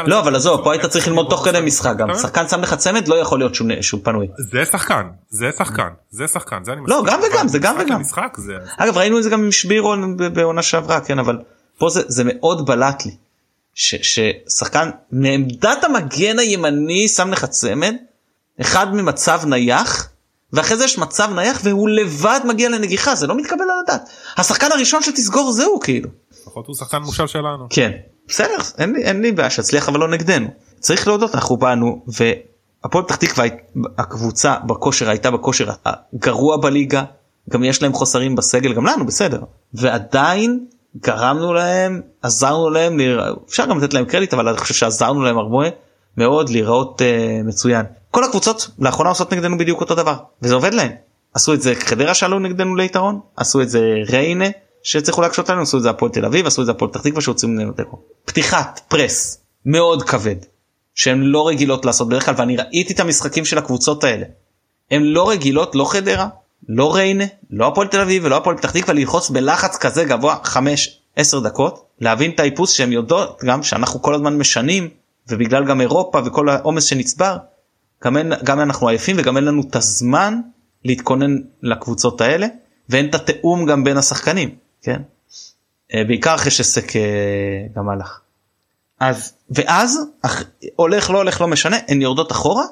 A: לא אבל עזוב פה היית צריך ללמוד תוך כדי משחק גם שחקן שם לך צמד לא יכול להיות שהוא, פנוי.
B: זה שחקן זה שחקן זה שחקן זה אני
A: לא גם וגם זה גם וגם. אגב ראינו את זה גם עם שבירון בעונה שעברה כן אבל פה זה, מאוד בלט לי ששחקן מעמדת המגן הימני שם לך צמד אחד ממצב נייח ואחרי זה יש מצב נייח והוא לבד מגיע לנגיחה זה לא מתקבל על הדעת השחקן הראשון שתסגור זהו כאילו.
B: לפחות הוא שחקן מושל שלנו.
A: כן בסדר אין לי אין לי בעיה שיצליח אבל לא נגדנו צריך להודות אנחנו באנו והפועל פתח תקווה הקבוצה בכושר הייתה בכושר הגרוע בליגה גם יש להם חוסרים בסגל גם לנו בסדר ועדיין גרמנו להם עזרנו להם אפשר גם לתת להם קרדיט אבל אני חושב שעזרנו להם הרבה מאוד להיראות uh, מצוין. כל הקבוצות לאחרונה עושות נגדנו בדיוק אותו דבר וזה עובד להם. עשו את זה חדרה שעלו נגדנו ליתרון עשו את זה ריינה שהצליחו להקשות עלינו עשו את זה הפועל תל אביב עשו את זה הפועל פתח תקווה שהוצאו ממנו תיקו. פתיחת פרס מאוד כבד שהן לא רגילות לעשות בדרך כלל ואני ראיתי את המשחקים של הקבוצות האלה. הן לא רגילות לא חדרה לא ריינה לא הפועל תל אביב ולא הפועל פתח תקווה ללחוץ בלחץ כזה גבוה 5-10 דקות להבין את האיפוס שהן יודעות גם שאנחנו כל הזמן משנים ובגלל גם אירופה וכל העומס שנצבר גם, אין, גם אנחנו עייפים וגם אין לנו את הזמן להתכונן לקבוצות האלה ואין את התיאום גם בין השחקנים כן אה, בעיקר אחרי שסק אה, גם הלך. אז ואז אח, הולך לא הולך לא משנה הן יורדות אחורה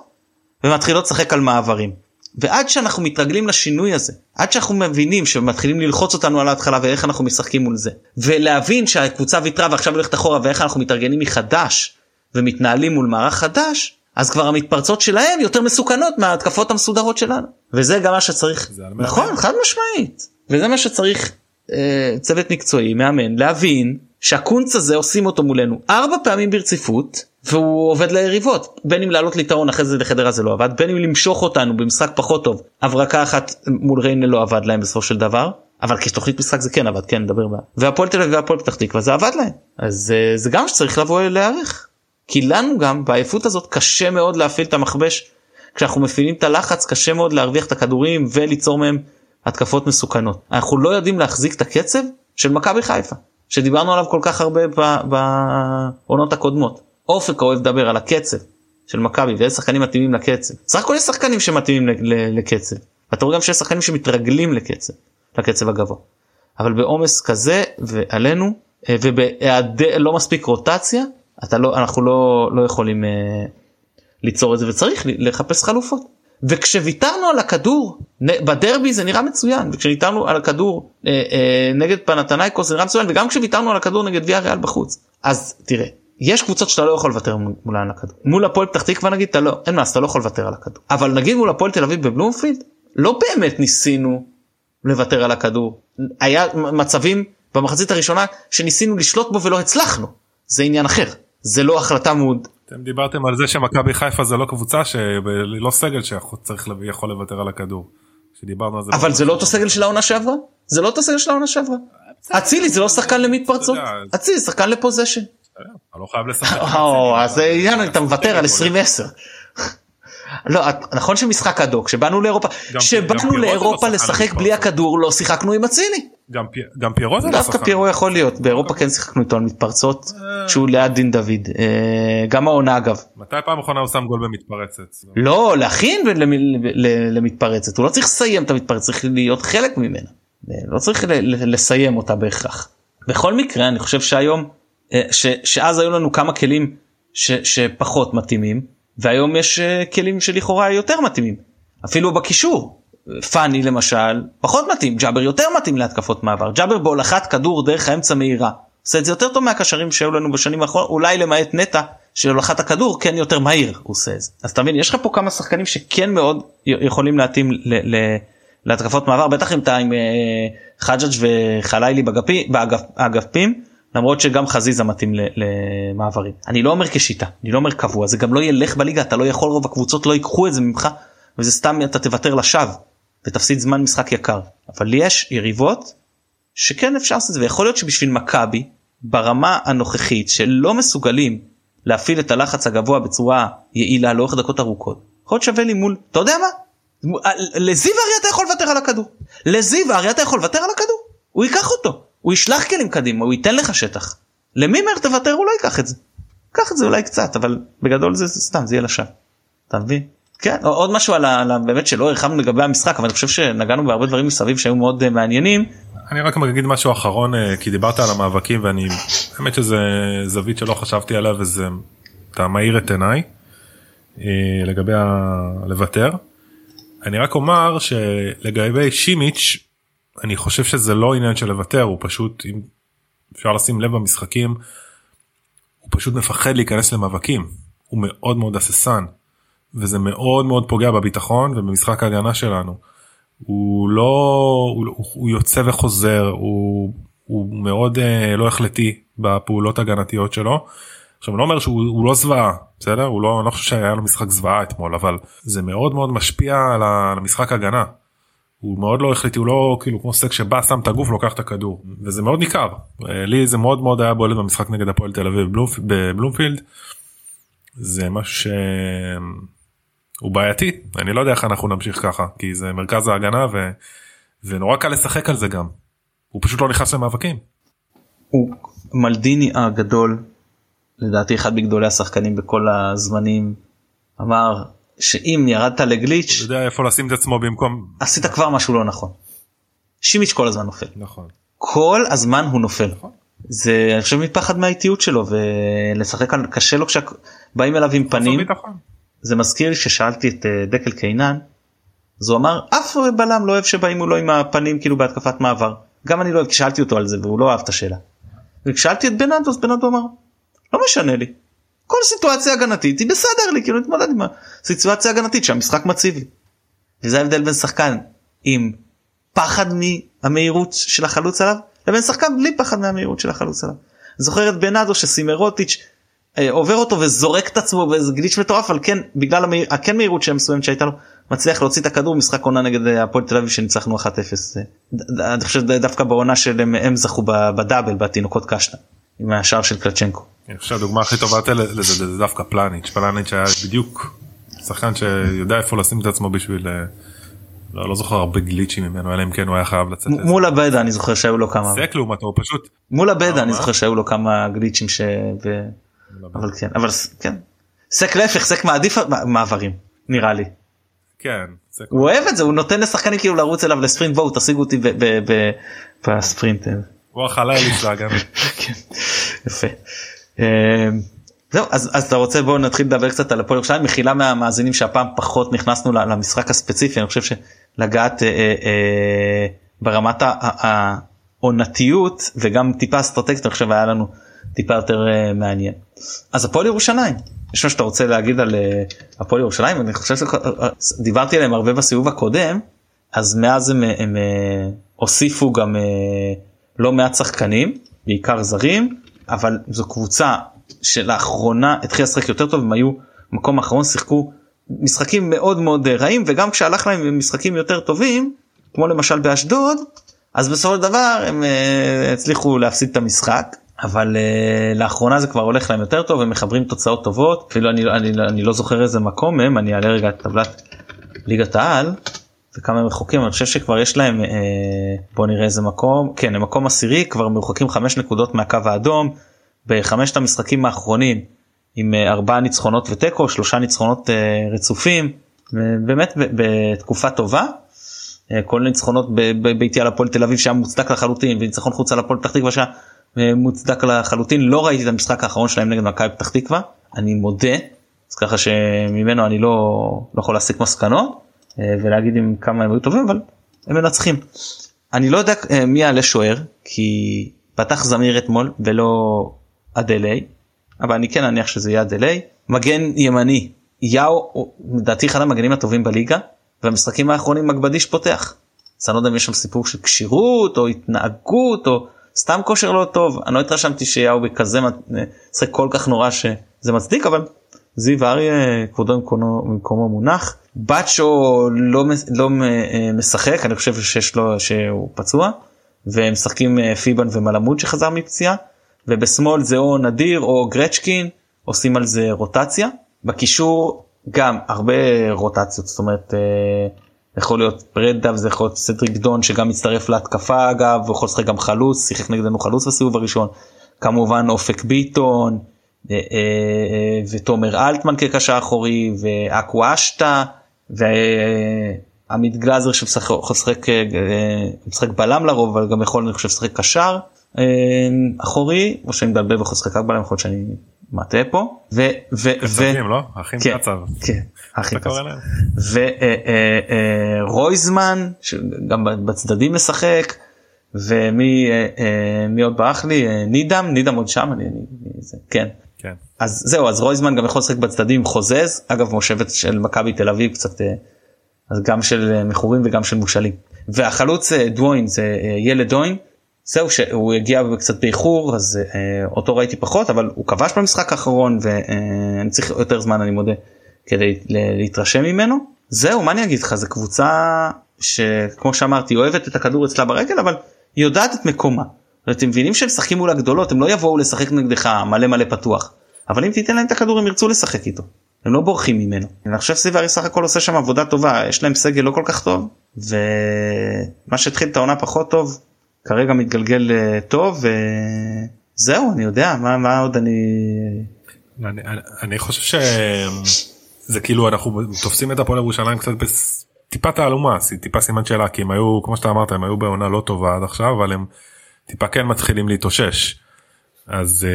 A: ומתחילות לשחק על מעברים. ועד שאנחנו מתרגלים לשינוי הזה עד שאנחנו מבינים שמתחילים ללחוץ אותנו על ההתחלה ואיך אנחנו משחקים מול זה ולהבין שהקבוצה ויתרה ועכשיו הולכת אחורה ואיך אנחנו מתארגנים מחדש ומתנהלים מול מערך חדש אז כבר המתפרצות שלהם יותר מסוכנות מההתקפות המסודרות שלנו. וזה גם מה שצריך נכון חד משמעית. וזה מה שצריך אה, צוות מקצועי מאמן להבין שהקונץ הזה עושים אותו מולנו ארבע פעמים ברציפות והוא עובד ליריבות. בין אם לעלות ליתרון אחרי זה לחדרה זה לא עבד בין אם למשוך אותנו במשחק פחות טוב הברקה אחת מול ריינה לא עבד להם בסופו של דבר אבל כתוכנית משחק זה כן עבד כן נדבר בה. והפועל תל אביב והפועל פתח תקווה זה עבד להם. אז אה, זה גם שצריך לבוא להערך כי לנו גם בעייפות הזאת קשה מאוד להפעיל את המכבש כשאנחנו מפעילים את הלחץ קשה מאוד להרוויח את הכדורים וליצור מהם התקפות מסוכנות אנחנו לא יודעים להחזיק את הקצב של מכבי חיפה שדיברנו עליו כל כך הרבה בעונות הקודמות. אופק אוהב לדבר על הקצב של מכבי ואיזה שחקנים מתאימים לקצב. סך הכל יש שחקנים שמתאימים לקצב. אתה רואה גם שיש שחקנים שמתרגלים לקצב, לקצב הגבוה. אבל בעומס כזה ועלינו אה, ובהיעדר לא מספיק רוטציה אתה לא אנחנו לא לא יכולים uh, ליצור את זה וצריך לחפש חלופות. וכשוויתרנו על הכדור בדרבי זה נראה מצוין וכשוויתרנו על הכדור אה, אה, נגד פנתנייקוס זה נראה מצוין וגם כשוויתרנו על הכדור נגד ויה ריאל בחוץ. אז תראה יש קבוצות שאתה לא יכול לוותר מולן על הכדור מול הפועל פתח תקווה נגיד אתה לא אין מה אתה לא יכול לוותר על הכדור. אבל נגיד מול הפועל תל אביב בבלומפילד לא באמת ניסינו לוותר על הכדור. היה מצבים במחצית הראשונה שניסינו לשלוט בו ולא הצלחנו. זה עניין אחר זה לא החלטה מאוד
B: אתם דיברתם על זה שמכבי חיפה זה לא קבוצה שלא סגל שצריך יכול לוותר על הכדור. שדיברנו על זה.
A: אבל זה לא אותו סגל של העונה שעברה? זה לא אותו סגל של העונה שעברה. אצילי זה לא שחקן למתפרצות. אצילי שחקן לפוזיישן.
B: אני לא חייב לשחק.
A: אז זה עניין אתה מוותר על 2010. לא נכון שמשחק אדוק שבאנו לאירופה שבאנו לאירופה לשחק בלי הכדור לא שיחקנו עם אצילי.
B: גם, פי, גם פיירו זה
A: לא דווקא פיירו יכול להיות באירופה כן שיחקנו איתו על מתפרצות אה. שהוא ליד דין דוד אה, גם העונה אגב.
B: מתי פעם אחרונה הוא שם גול במתפרצת?
A: לא להכין למתפרצת הוא לא צריך לסיים את המתפרצת צריך להיות חלק ממנה אה, לא צריך לסיים אותה בהכרח. בכל מקרה אני חושב שהיום שאז היו לנו כמה כלים שפחות מתאימים והיום יש כלים שלכאורה יותר מתאימים. אפילו בקישור. פאני למשל פחות מתאים. ג'אבר יותר מתאים להתקפות מעבר. ג'אבר בהולכת כדור דרך האמצע מהירה. עושה את זה יותר טוב מהקשרים שהיו לנו בשנים האחרונות. אולי למעט נטע שהולכת הכדור כן יותר מהיר הוא עושה את זה. אז אתה מבין יש לך פה כמה שחקנים שכן מאוד יכולים להתאים ל- ל- להתקפות מעבר בטח אם אתה עם אה, חג'אג' וחלילי באגפים למרות שגם חזיזה מתאים למעברים. אני לא אומר כשיטה אני לא אומר קבוע זה גם לא ילך בליגה אתה לא יכול רוב הקבוצות לא ייקחו את זה ממך וזה סתם אתה תוותר לשווא ותפסיד זמן משחק יקר. אבל יש יריבות שכן אפשר לעשות את זה ויכול להיות שבשביל מכבי ברמה הנוכחית שלא מסוגלים להפעיל את הלחץ הגבוה בצורה יעילה לאורך דקות ארוכות יכול להיות שווה לי מול אתה יודע מה? לזיו אריה אתה יכול לוותר על הכדור. לזיו אריה אתה יכול לוותר על הכדור. הוא ייקח אותו הוא ישלח כלים קדימה הוא ייתן לך שטח למימר תוותר הוא לא ייקח את זה. קח את זה אולי קצת אבל בגדול זה סתם זה יהיה לשווא. אתה מבין? כן עוד משהו על ה... באמת שלא הרחבנו לגבי המשחק אבל אני חושב שנגענו בהרבה דברים מסביב שהיו מאוד uh, מעניינים.
B: אני רק אגיד משהו אחרון uh, כי דיברת על המאבקים ואני האמת שזה זווית שלא חשבתי עליה וזה אתה מאיר את עיניי uh, לגבי הלוותר. אני רק אומר שלגבי שימיץ' אני חושב שזה לא עניין של לוותר הוא פשוט אם אפשר לשים לב במשחקים הוא פשוט מפחד להיכנס למאבקים הוא מאוד מאוד הססן. וזה מאוד מאוד פוגע בביטחון ובמשחק ההגנה שלנו. הוא לא הוא, הוא יוצא וחוזר הוא, הוא מאוד uh, לא החלטי בפעולות הגנתיות שלו. עכשיו אני לא אומר שהוא לא זוועה בסדר הוא לא אני לא חושב שהיה לו משחק זוועה אתמול אבל זה מאוד מאוד משפיע על המשחק הגנה. הוא מאוד לא החליטי הוא לא כאילו כמו סק שבא שם את הגוף לוקח את הכדור וזה מאוד ניכר אה, לי זה מאוד מאוד היה בולט במשחק נגד הפועל תל אביב בבלומפילד. זה משהו הוא בעייתי אני לא יודע איך אנחנו נמשיך ככה כי זה מרכז ההגנה ו... ונורא קל לשחק על זה גם. הוא פשוט לא נכנס למאבקים.
A: הוא מלדיני הגדול לדעתי אחד מגדולי השחקנים בכל הזמנים אמר שאם ירדת לגליץ'
B: הוא יודע איפה לשים את עצמו במקום
A: עשית כבר משהו לא נכון. שימיץ' כל הזמן נופל.
B: נכון.
A: כל הזמן הוא נופל. נכון. זה אני חושב מפחד מהאיטיות שלו ולשחק על קשה לו כשבאים אליו עם פנים. ביטחון. זה מזכיר לי ששאלתי את אה, דקל קיינן אז הוא אמר אף בלם לא אוהב שבאים מולו עם הפנים כאילו בהתקפת מעבר גם אני לא אוהב כי שאלתי אותו על זה והוא לא אהב את השאלה. וכשאלתי את בנאדו אז בנאדו אמר לא משנה לי כל סיטואציה הגנתית היא בסדר לי כאילו להתמודד עם הסיטואציה הגנתית שהמשחק מציב לי. וזה ההבדל בין שחקן עם פחד מהמהירות של החלוץ עליו לבין שחקן בלי פחד מהמהירות של החלוץ עליו. זוכר את בנאדו שסימרוטיץ' אה, עובר אותו וזורק את עצמו באיזה גליץ' מטורף אבל כן בגלל המהיר, הכן מהירות שם מסוימת שהייתה לו מצליח להוציא את הכדור משחק עונה נגד אה, הפועל תל אביב שניצחנו 1-0 אה, אני חושב דווקא בעונה שהם הם זכו בדאבל בתינוקות קשטה עם השער של קלצ'נקו.
B: אני חושב שהדוגמה הכי טובה לזה זה דווקא פלניץ' פלניץ' היה בדיוק שחקן שיודע איפה לשים את עצמו בשביל לא, לא זוכר הרבה גליצ'ים ממנו אלא אם כן הוא היה חייב לצאת.
A: מול הבדה אני זוכר שהיו לו כמה.
B: סק לעומתו פשוט.
A: מול הבדה אני זוכר שהיו לו כמה גליצ'ים ש... אבל כן אבל כן. סק להפך סק מעדיף מעברים נראה לי.
B: כן.
A: הוא אוהב את זה הוא נותן לשחקנים כאילו לרוץ אליו לספרינט בואו תשיגו אותי בספרינט.
B: הוא החלל גם.
A: כן. יפה. אמ, זהו אז, אז אתה רוצה בוא נתחיל לדבר קצת על הפועל ירושלים. מחילה מהמאזינים שהפעם פחות נכנסנו למשחק הספציפי. אני חושב שלגעת אה, אה, ברמת העונתיות וגם טיפה אסטרטגית אני חושב היה לנו טיפה יותר אה, מעניין. אז הפועל ירושלים. יש מה שאתה רוצה להגיד על אה, הפועל ירושלים? אני חושב שדיברתי עליהם הרבה בסיבוב הקודם אז מאז הם, הם אה, הוסיפו גם לא מעט שחקנים בעיקר זרים אבל זו קבוצה שלאחרונה התחילה לשחק יותר טוב הם היו מקום אחרון שיחקו משחקים מאוד מאוד רעים וגם כשהלך להם משחקים יותר טובים כמו למשל באשדוד אז בסופו של דבר הם הצליחו להפסיד את המשחק אבל uh, לאחרונה זה כבר הולך להם יותר טוב הם מחברים תוצאות טובות. אפילו אני, אני, אני לא זוכר איזה מקום הם אני אעלה רגע את טבלת ליגת העל וכמה הם רחוקים אני חושב שכבר יש להם uh, בוא נראה איזה מקום כן הם מקום עשירי כבר מרוחקים חמש נקודות מהקו האדום. בחמשת המשחקים האחרונים עם uh, ארבעה ניצחונות ותיקו שלושה ניצחונות uh, רצופים באמת בתקופה טובה. כל ניצחונות בביתי על הפועל תל אביב שהיה מוצדק לחלוטין וניצחון חוץ על הפועל פתח תקווה שהיה מוצדק לחלוטין לא ראיתי את המשחק האחרון שלהם נגד מכבי פתח תקווה. אני מודה אז ככה שממנו אני לא, לא יכול להסיק מסקנות. אה, ולהגיד אם כמה הם היו טובים אבל הם מנצחים. אני לא יודע אה, מי יעלה שוער כי פתח זמיר אתמול ולא אדלי אבל אני כן אניח שזה יהיה אדלי מגן ימני יאו לדעתי אחד המגנים הטובים בליגה והמשחקים האחרונים מגבדיש פותח. אז אני לא יודע אם יש שם סיפור של כשירות או התנהגות או סתם כושר לא טוב אני לא התרשמתי שיהו בכזה משחק כל כך נורא שזה מצדיק אבל זיו אריה כבודו במקומו מונח בצ'ו לא, לא אה, משחק אני חושב שיש לו שהוא פצוע והם משחקים אה, פיבן ומלמוד שחזר מפציעה ובשמאל זה או נדיר או גרצ'קין עושים על זה רוטציה בקישור גם הרבה רוטציות זאת אומרת. אה, יכול להיות פרדה וזה יכול להיות סדריק דון שגם מצטרף להתקפה אגב ויכול לשחק גם חלוץ שיחק נגדנו חלוץ בסיבוב הראשון כמובן אופק ביטון ותומר אלטמן כקשר אחורי ואקוואשטה ועמית גלאזר שמשחק בלם לרוב אבל גם יכול אני חושב לשחק קשר אחורי או שאני מבלבל ויכול לשחק רק בלם יכול להיות שאני מטעה פה ו ו ו
B: לא? אחים
A: כן, קצב. כן, אחים קצב. ורויזמן אה, אה, שגם בצדדים משחק ומי אה, עוד ברח לי נידם נידם עוד שם אני, זה, כן.
B: כן.
A: אז זהו אז רויזמן גם יכול לשחק בצדדים חוזז. אגב מושבת של מכבי תל אביב קצת אז גם של מכורים וגם של מושאלים. והחלוץ דווין זה ילד דוין זהו שהוא הגיע קצת באיחור אז אה, אותו ראיתי פחות אבל הוא כבש במשחק האחרון ואני צריך יותר זמן אני מודה כדי להתרשם ממנו. זהו מה אני אגיד לך? זה קבוצה שכמו שאמרתי אוהבת את הכדור אצלה ברגל אבל יודעת את מקומה. אתם מבינים שהם משחקים מול הגדולות הם לא יבואו לשחק נגדך מלא מלא פתוח. אבל אם תיתן להם את הכדור הם ירצו לשחק איתו. הם לא בורחים ממנו. אני חושב סיברי סך הכל עושה שם עבודה טובה. יש להם סגל לא כל כך טוב ומה שהתחיל את העונה פחות טוב כרגע מתגלגל אה, טוב וזהו אני יודע מה, מה עוד אני...
B: אני, אני חושב שזה כאילו אנחנו תופסים את הפועל ירושלים קצת בטיפה תעלומה. טיפה סימן שאלה כי הם היו כמו שאתה אמרת הם היו בעונה לא טובה עד עכשיו אבל הם טיפה כן מתחילים להתאושש. אז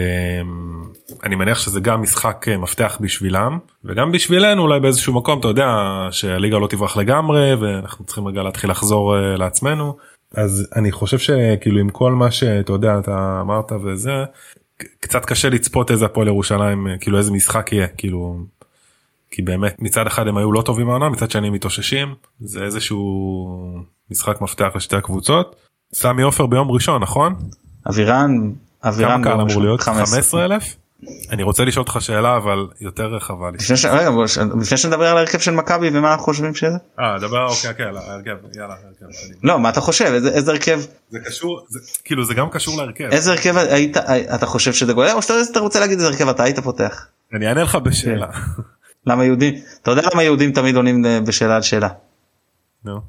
B: אני מניח שזה גם משחק אה, מפתח בשבילם וגם בשבילנו אולי באיזשהו מקום אתה יודע שהליגה לא תברח לגמרי ואנחנו צריכים רגע להתחיל לחזור אה, לעצמנו אז אני חושב שכאילו עם כל מה שאתה יודע אתה אמרת וזה קצת קשה לצפות איזה הפועל ירושלים כאילו איזה משחק יהיה כאילו. כי באמת מצד אחד הם היו לא טובים מהעונה מצד שני מתאוששים זה איזשהו משחק מפתח לשתי הקבוצות. סמי עופר ביום ראשון נכון?
A: אבירן אבירם
B: כמה קהל אמור להיות?
A: 15.
B: 15 אלף? אני רוצה לשאול אותך שאלה אבל יותר רחבה.
A: ש- רגע, לפני שנדבר על ההרכב של מכבי ומה אנחנו חושבים שזה
B: אה דבר אוקיי אוקיי על ההרכב יאללה הרכב.
A: לא מה אתה חושב איזה הרכב
B: זה קשור כאילו זה גם קשור להרכב.
A: איזה הרכב היית אתה חושב שזה גול או שאתה אתה רוצה להגיד איזה הרכב אתה היית פותח
B: אני אענה לך בשאלה.
A: למה יהודים אתה יודע למה יהודים תמיד עונים אה, בשאלה על שאלה
B: נו.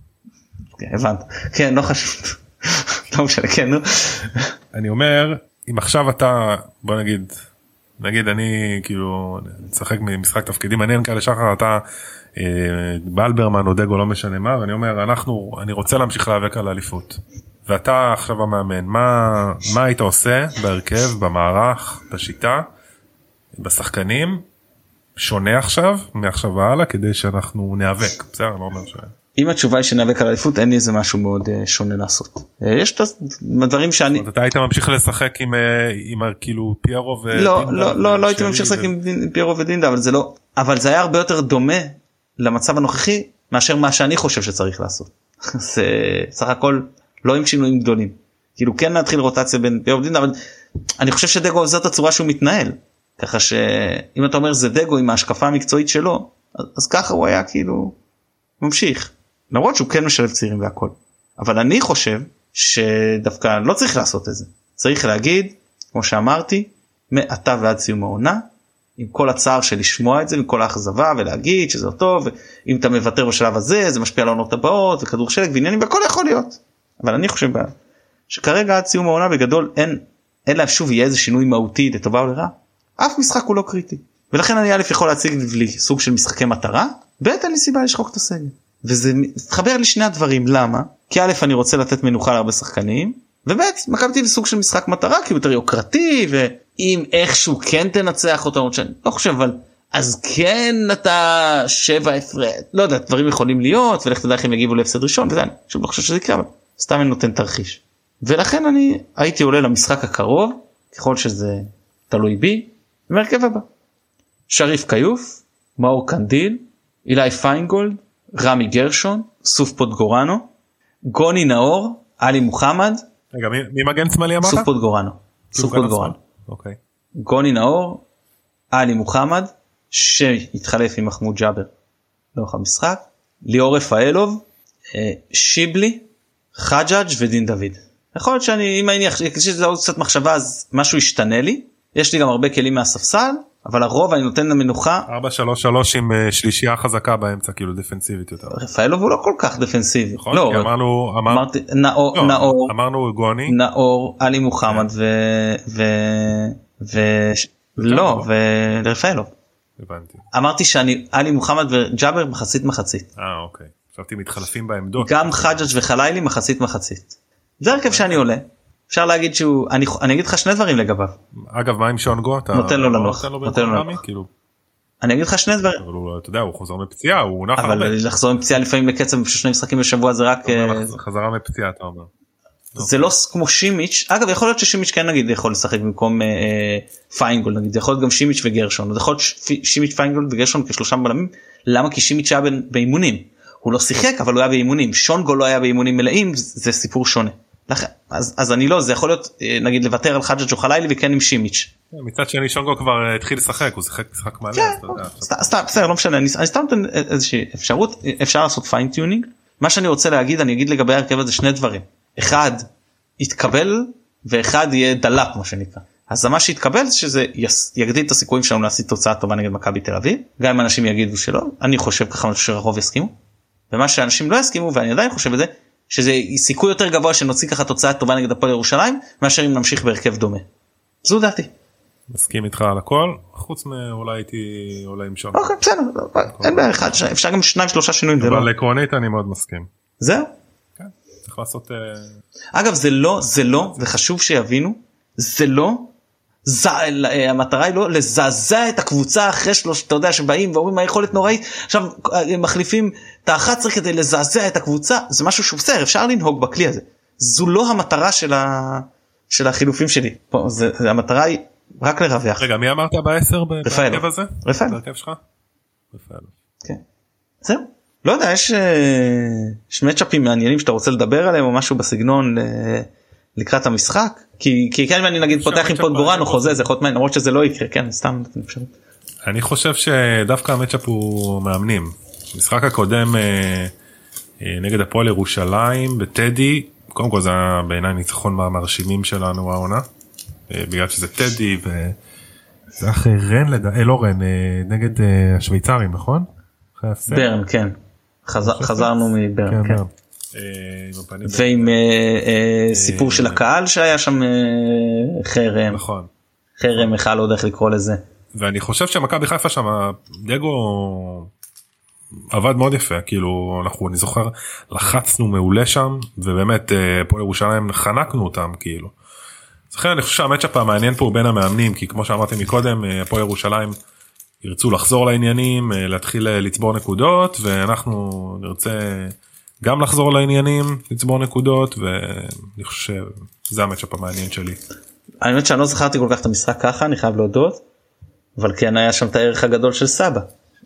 A: כן, הבנת כן לא חשוב לא משנה כן נו
B: אני אומר אם עכשיו אתה בוא נגיד נגיד אני כאילו משחק תפקידים מעניין כאלה שחר אתה אה, בלברמן או דגו לא משנה מה ואני אומר אנחנו אני רוצה להמשיך להיאבק על האליפות. ואתה עכשיו המאמן מה מה היית עושה בהרכב במערך בשיטה בשחקנים שונה עכשיו מעכשיו והלאה כדי שאנחנו ניאבק בסדר לא אומר ש...
A: אם התשובה היא שנאבק על אליפות אין לי איזה משהו מאוד אה, שונה לעשות אה, יש את הדברים שאני
B: אז אתה היית ממשיך לשחק עם אה, עם כאילו פיירו ו...
A: לא לא לא לא הייתי ממשיך לשחק עם פיירו ודינדה אבל זה לא אבל זה היה הרבה יותר דומה למצב הנוכחי מאשר מה שאני חושב שצריך לעשות. זה סך הכל לא עם שינויים גדולים. כאילו כן להתחיל רוטציה בין פיירו ודינדה אבל אני חושב שדגו זאת הצורה שהוא מתנהל. ככה שאם אתה אומר זה דגו עם ההשקפה המקצועית שלו אז, אז ככה הוא היה כאילו ממשיך. למרות שהוא כן משלב צעירים והכל. אבל אני חושב שדווקא לא צריך לעשות את זה. צריך להגיד כמו שאמרתי מעתה ועד סיום העונה עם כל הצער של לשמוע את זה עם כל האכזבה ולהגיד שזה לא טוב אם אתה מוותר בשלב הזה זה משפיע על העונות הבאות וכדור שלג ועניינים והכל יכול להיות. אבל אני חושב שכרגע עד סיום העונה בגדול אין אין להם שוב יהיה איזה שינוי מהותי לטובה או לרעה. אף משחק הוא לא קריטי ולכן אני א' יכול להציג לי סוג של משחקי מטרה ב' אין לי סיבה לשחוק את הסגל. וזה מתחבר לי שני הדברים למה כי א' אני רוצה לתת מנוחה להרבה שחקנים וב' מכבי תל סוג של משחק מטרה כי הוא יותר יוקרתי ואם איכשהו כן תנצח למרות שאני לא חושב אבל אז כן אתה שבע הפרש לא יודע דברים יכולים להיות ולך תדע איך הם יגיבו להפסד ראשון וזה אני לא חושב שזה יקרה אבל סתם אני נותן תרחיש. ולכן אני הייתי עולה למשחק הקרוב ככל שזה תלוי בי בהרכב הבא. שריף כיוף, מאור קנדיל, אילי פיינגולד, רמי גרשון, סוף פודגוריאנו, גוני נאור, עלי מוחמד,
B: רגע מי, מי מגן שמאלי אמרת?
A: סוף
B: פודגוריאנו.
A: סוף
B: פודגוריאנו. אוקיי.
A: גוני נאור, עלי מוחמד, שהתחלף עם מחמוד ג'אבר לאורך המשחק, ליאור רפאלוב, אה, שיבלי, חג'אג' ודין דוד. יכול להיות שאני אם אני אקדיש לזה עוד קצת מחשבה אז משהו ישתנה לי. יש לי גם הרבה כלים מהספסל אבל הרוב אני נותן למנוחה
B: 4-3-3 עם אה, שלישייה חזקה באמצע כאילו דפנסיבית יותר.
A: רפאלוב הוא לא כל כך דפנסיבי.
B: נכון?
A: לא,
B: אמרנו אמר-
A: אמרתי נאור,
B: לא,
A: נאור,
B: אמרנו גוני
A: נאור, עלי מוחמד ו... ו... ו... לא, ורפאלוב.
B: הבנתי.
A: אמרתי שאני עלי מוחמד וג'אבר מחצית מחצית.
B: אה אוקיי. חשבתי מתחלפים בעמדות.
A: גם חג'אג' וחלילי מחצית מחצית. זה הרכב שאני עולה. אפשר להגיד שהוא אני אני אגיד לך שני דברים לגביו
B: אגב מה עם שונגו? אתה
A: נותן לו
B: לא
A: לנוח,
B: נותן לו
A: לנוח.
B: כאילו.
A: אני אגיד לך שני דברים
B: אבל הוא אתה יודע הוא חוזר מפציעה הוא הונח הרבה.
A: אבל לחזור עם פציעה לפעמים לקצב של שני משחקים בשבוע זה רק אה,
B: חזרה מפציעה אתה אומר.
A: זה לא כמו שימיץ' אגב יכול להיות ששימיץ' כן נגיד יכול לשחק במקום אה, אה, פיינגולד נגיד זה יכול להיות גם שימיץ' וגרשון זה יכול להיות שימיץ' פיינגולד וגרשון כשלושה בלמים למה כי שימיץ' היה באימונים הוא לא שיחק אבל הוא היה באימונים שונגו לא היה באימונים מלאים זה סיפור שונה. לכן, אז, אז אני לא זה יכול להיות אה, נגיד לוותר על חג'ג' או חלילי וכן עם שימיץ'.
B: מצד שני שונגו כבר אה, התחיל לשחק הוא שיחק משחק מלא.
A: כן, סתם, בסדר, לא משנה, אני, אני סתם נותן איזושהי אפשרות, אפשר לעשות fine-tuning. מה שאני רוצה להגיד, אני אגיד לגבי ההרכב הזה שני דברים. אחד, יתקבל, ואחד יהיה דלאפ, מה שנקרא. אז מה שיתקבל זה שזה יגדיל את הסיכויים שלנו להשיג תוצאה טובה נגד מכבי תל אביב. גם אם אנשים יגידו שלא, אני חושב ככה שהרוב יסכימו. ומה שאנשים לא יסכימו, ואני עדיין חושב את זה, שזה סיכוי יותר גבוה שנוציא ככה תוצאה טובה נגד הפועל ירושלים, מאשר אם נמשיך בהרכב דומה. זו דעתי.
B: מסכים איתך על הכל חוץ מאולי הייתי עולה עם שונגו.
A: אוקיי, בסדר, אין בעיה, אחד, אפשר גם שניים שלושה שינויים, זה לא...
B: אבל עקרונית אני מאוד מסכים.
A: זהו.
B: כן, צריך לעשות אה,
A: אגב זה לא זה לא וחשוב שיבינו זה לא. ז... המטרה היא לא לזעזע את הקבוצה אחרי שלוש אתה יודע שבאים ואומרים היכולת נוראית עכשיו הם מחליפים את ה-11 כדי לזעזע את הקבוצה זה משהו שהוא בסדר אפשר לנהוג בכלי הזה. זו לא המטרה של, ה... של החילופים שלי פה, זה, זה, המטרה היא רק לרווח.
B: רגע מי אמרת בעשר ב-
A: רפאלוב.
B: בהרכב הזה?
A: רפאלוב.
B: בהרכב שלך? רפאלוב.
A: כן. זהו. לא יודע יש, אה, יש מצ'אפים מעניינים שאתה רוצה לדבר עליהם או משהו בסגנון אה, לקראת המשחק כי כי כן אני נגיד פותח עם פוטגורן או חוזה זה יכול להיות מעניין למרות שזה לא יקרה כן סתם.
B: אני חושב שדווקא המצ'אפ הוא מאמנים. המשחק הקודם אה, אה, נגד הפועל ירושלים בטדי קודם כל זה היה בעיניי ניצחון מהמרשימים שלנו העונה. אה, בגלל שזה טדי וזה אחרי רן לדעתי אה, לא רן נגד השוויצרים נכון?
A: ברן כן חזר- חזרנו מברן
B: כן,
A: כן. ועם סיפור של הקהל שהיה שם חרם
B: נכון.
A: חרם בכלל לא יודע איך לקרוא לזה.
B: ואני חושב שמכבי חיפה שם דגו עבד מאוד יפה כאילו אנחנו אני זוכר לחצנו מעולה שם ובאמת אה, הפועל ירושלים חנקנו אותם כאילו. אז לכן אני חושב שהמצ'אפ המעניין פה הוא בין המאמנים כי כמו שאמרתי מקודם אה, הפועל ירושלים ירצו לחזור לעניינים אה, להתחיל אה, לצבור נקודות ואנחנו נרצה גם לחזור לעניינים לצבור נקודות ואני חושב שזה המצ'אפ המעניין שלי.
A: האמת שאני לא זכרתי כל כך את המשחק ככה אני חייב להודות. אבל כן היה שם את הערך הגדול של סבא.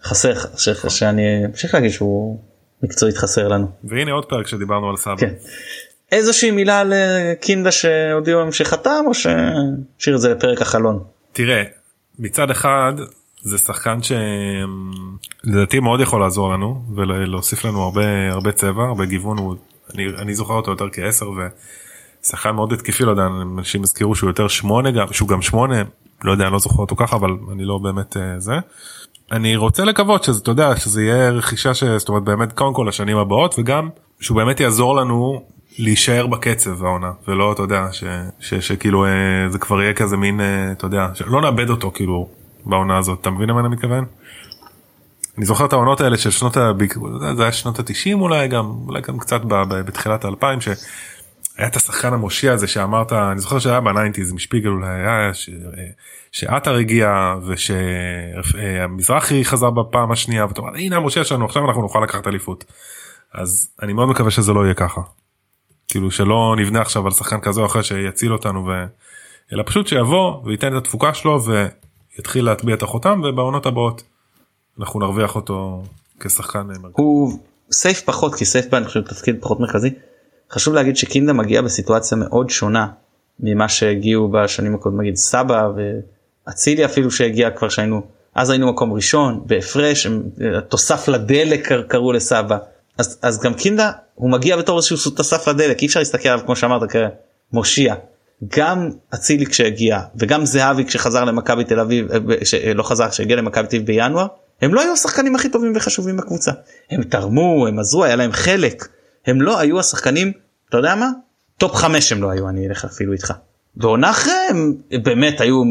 A: חסר ש- שאני אמשיך להגיד שהוא מקצועית חסר לנו.
B: והנה עוד פרק שדיברנו על סבא.
A: כן. איזושהי מילה לקינדה שהודיעו להם שחתם או שנשאיר את זה לפרק החלון.
B: תראה מצד אחד זה שחקן שלדעתי מאוד יכול לעזור לנו ולהוסיף לנו הרבה הרבה צבע הרבה גיוון הוא אני, אני זוכר אותו יותר כעשר ושחקן מאוד התקפי לא יודע אנשים הזכירו שהוא יותר שמונה גם שהוא גם שמונה לא יודע אני לא זוכר אותו ככה אבל אני לא באמת אה, זה. אני רוצה לקוות שזה אתה יודע שזה יהיה רכישה ש... זאת אומרת באמת קודם כל לשנים הבאות וגם שהוא באמת יעזור לנו להישאר בקצב העונה ולא אתה יודע ש, ש, שכאילו אה, זה כבר יהיה כזה מין אה, אתה יודע שלא נאבד אותו כאילו בעונה הזאת אתה מבין למה אני מתכוון? אני זוכר את העונות האלה של שנות ה... זה היה שנות התשעים אולי גם אולי גם קצת ב, ב, בתחילת האלפיים שהיה את השחקן המושיע הזה שאמרת אני זוכר שהיה בניינטיז משפיגל אולי היה ש... שעטר הגיע ושמזרחי חזר בפעם השנייה ואתה אומר הנה המושיע שלנו עכשיו אנחנו נוכל לקחת אליפות. אז אני מאוד מקווה שזה לא יהיה ככה. כאילו שלא נבנה עכשיו על שחקן כזה או אחר שיציל אותנו ו... אלא פשוט שיבוא וייתן את התפוקה שלו ויתחיל להטביע את החותם ובעונות הבאות אנחנו נרוויח אותו כשחקן מרכזי.
A: הוא סייף פחות כי סייף אני חושב תפקיד פחות מרכזי. חשוב להגיד שקינדה מגיע בסיטואציה מאוד שונה ממה שהגיעו בשנים הקודמות נגיד סבא ואצילי אפילו שהגיע כבר שהיינו אז היינו מקום ראשון בהפרש הם- תוסף לדלק קר- קראו לסבא אז אז גם קינדה הוא מגיע בתור איזשהו תוסף לדלק אי אפשר להסתכל עליו כמו שאמרת כמושיע. גם אצילי כשהגיע וגם זהבי כשחזר למכבי תל אביב אה, ב- שלא חזר כשהגיע למכבי תל אביב בינואר הם לא היו השחקנים הכי טובים וחשובים בקבוצה הם תרמו הם עזרו היה להם חלק הם לא היו השחקנים אתה יודע מה top חמש הם לא היו אני אלך אפילו איתך. ועונה אחרי הם באמת היו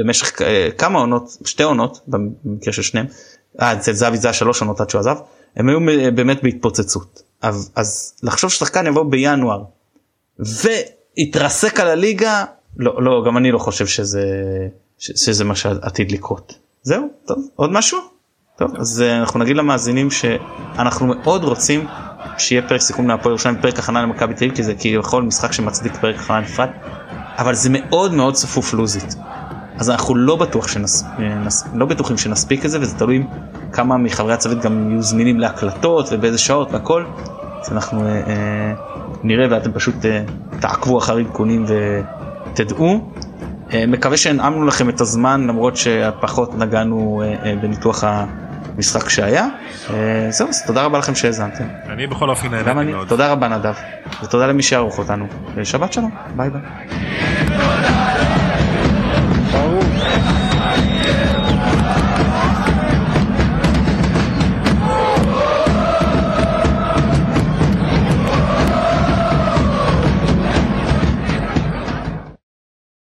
A: למשך אה, כמה עונות שתי עונות במקרה של שניהם. אה, אצל זהבי זה היה שלוש עונות עד שהוא עזב. הם היו באמת בהתפוצצות. אז, אז לחשוב ששחקן יבוא בינואר והתרסק על הליגה לא לא גם אני לא חושב שזה שזה מה שעתיד לקרות. זהו טוב עוד משהו? טוב אז אה, אנחנו נגיד למאזינים שאנחנו מאוד רוצים שיהיה פרק סיכום להפועל ירושלים פרק הכנה למכבי תל אביב כי זה כביכול משחק שמצדיק פרק הכנה נפרד אבל זה מאוד מאוד צפוף לוזית. אז אנחנו לא בטוח שנס... נס... לא בטוחים שנספיק את זה וזה תלוי כמה מחברי הצוות גם יהיו זמינים להקלטות ובאיזה שעות והכל. אז אנחנו אה, אה, נראה ואתם פשוט אה, תעקבו אחר עדכונים ותדעו. אה, מקווה שהנעמנו לכם את הזמן למרות שפחות נגענו אה, אה, בניתוח המשחק שהיה. אה, זהו אז תודה רבה לכם שהאזנתם.
B: אני בכל אופן נהניתי מאוד.
A: תודה רבה נדב ותודה למי שערוך אותנו. שבת שלום ביי ביי.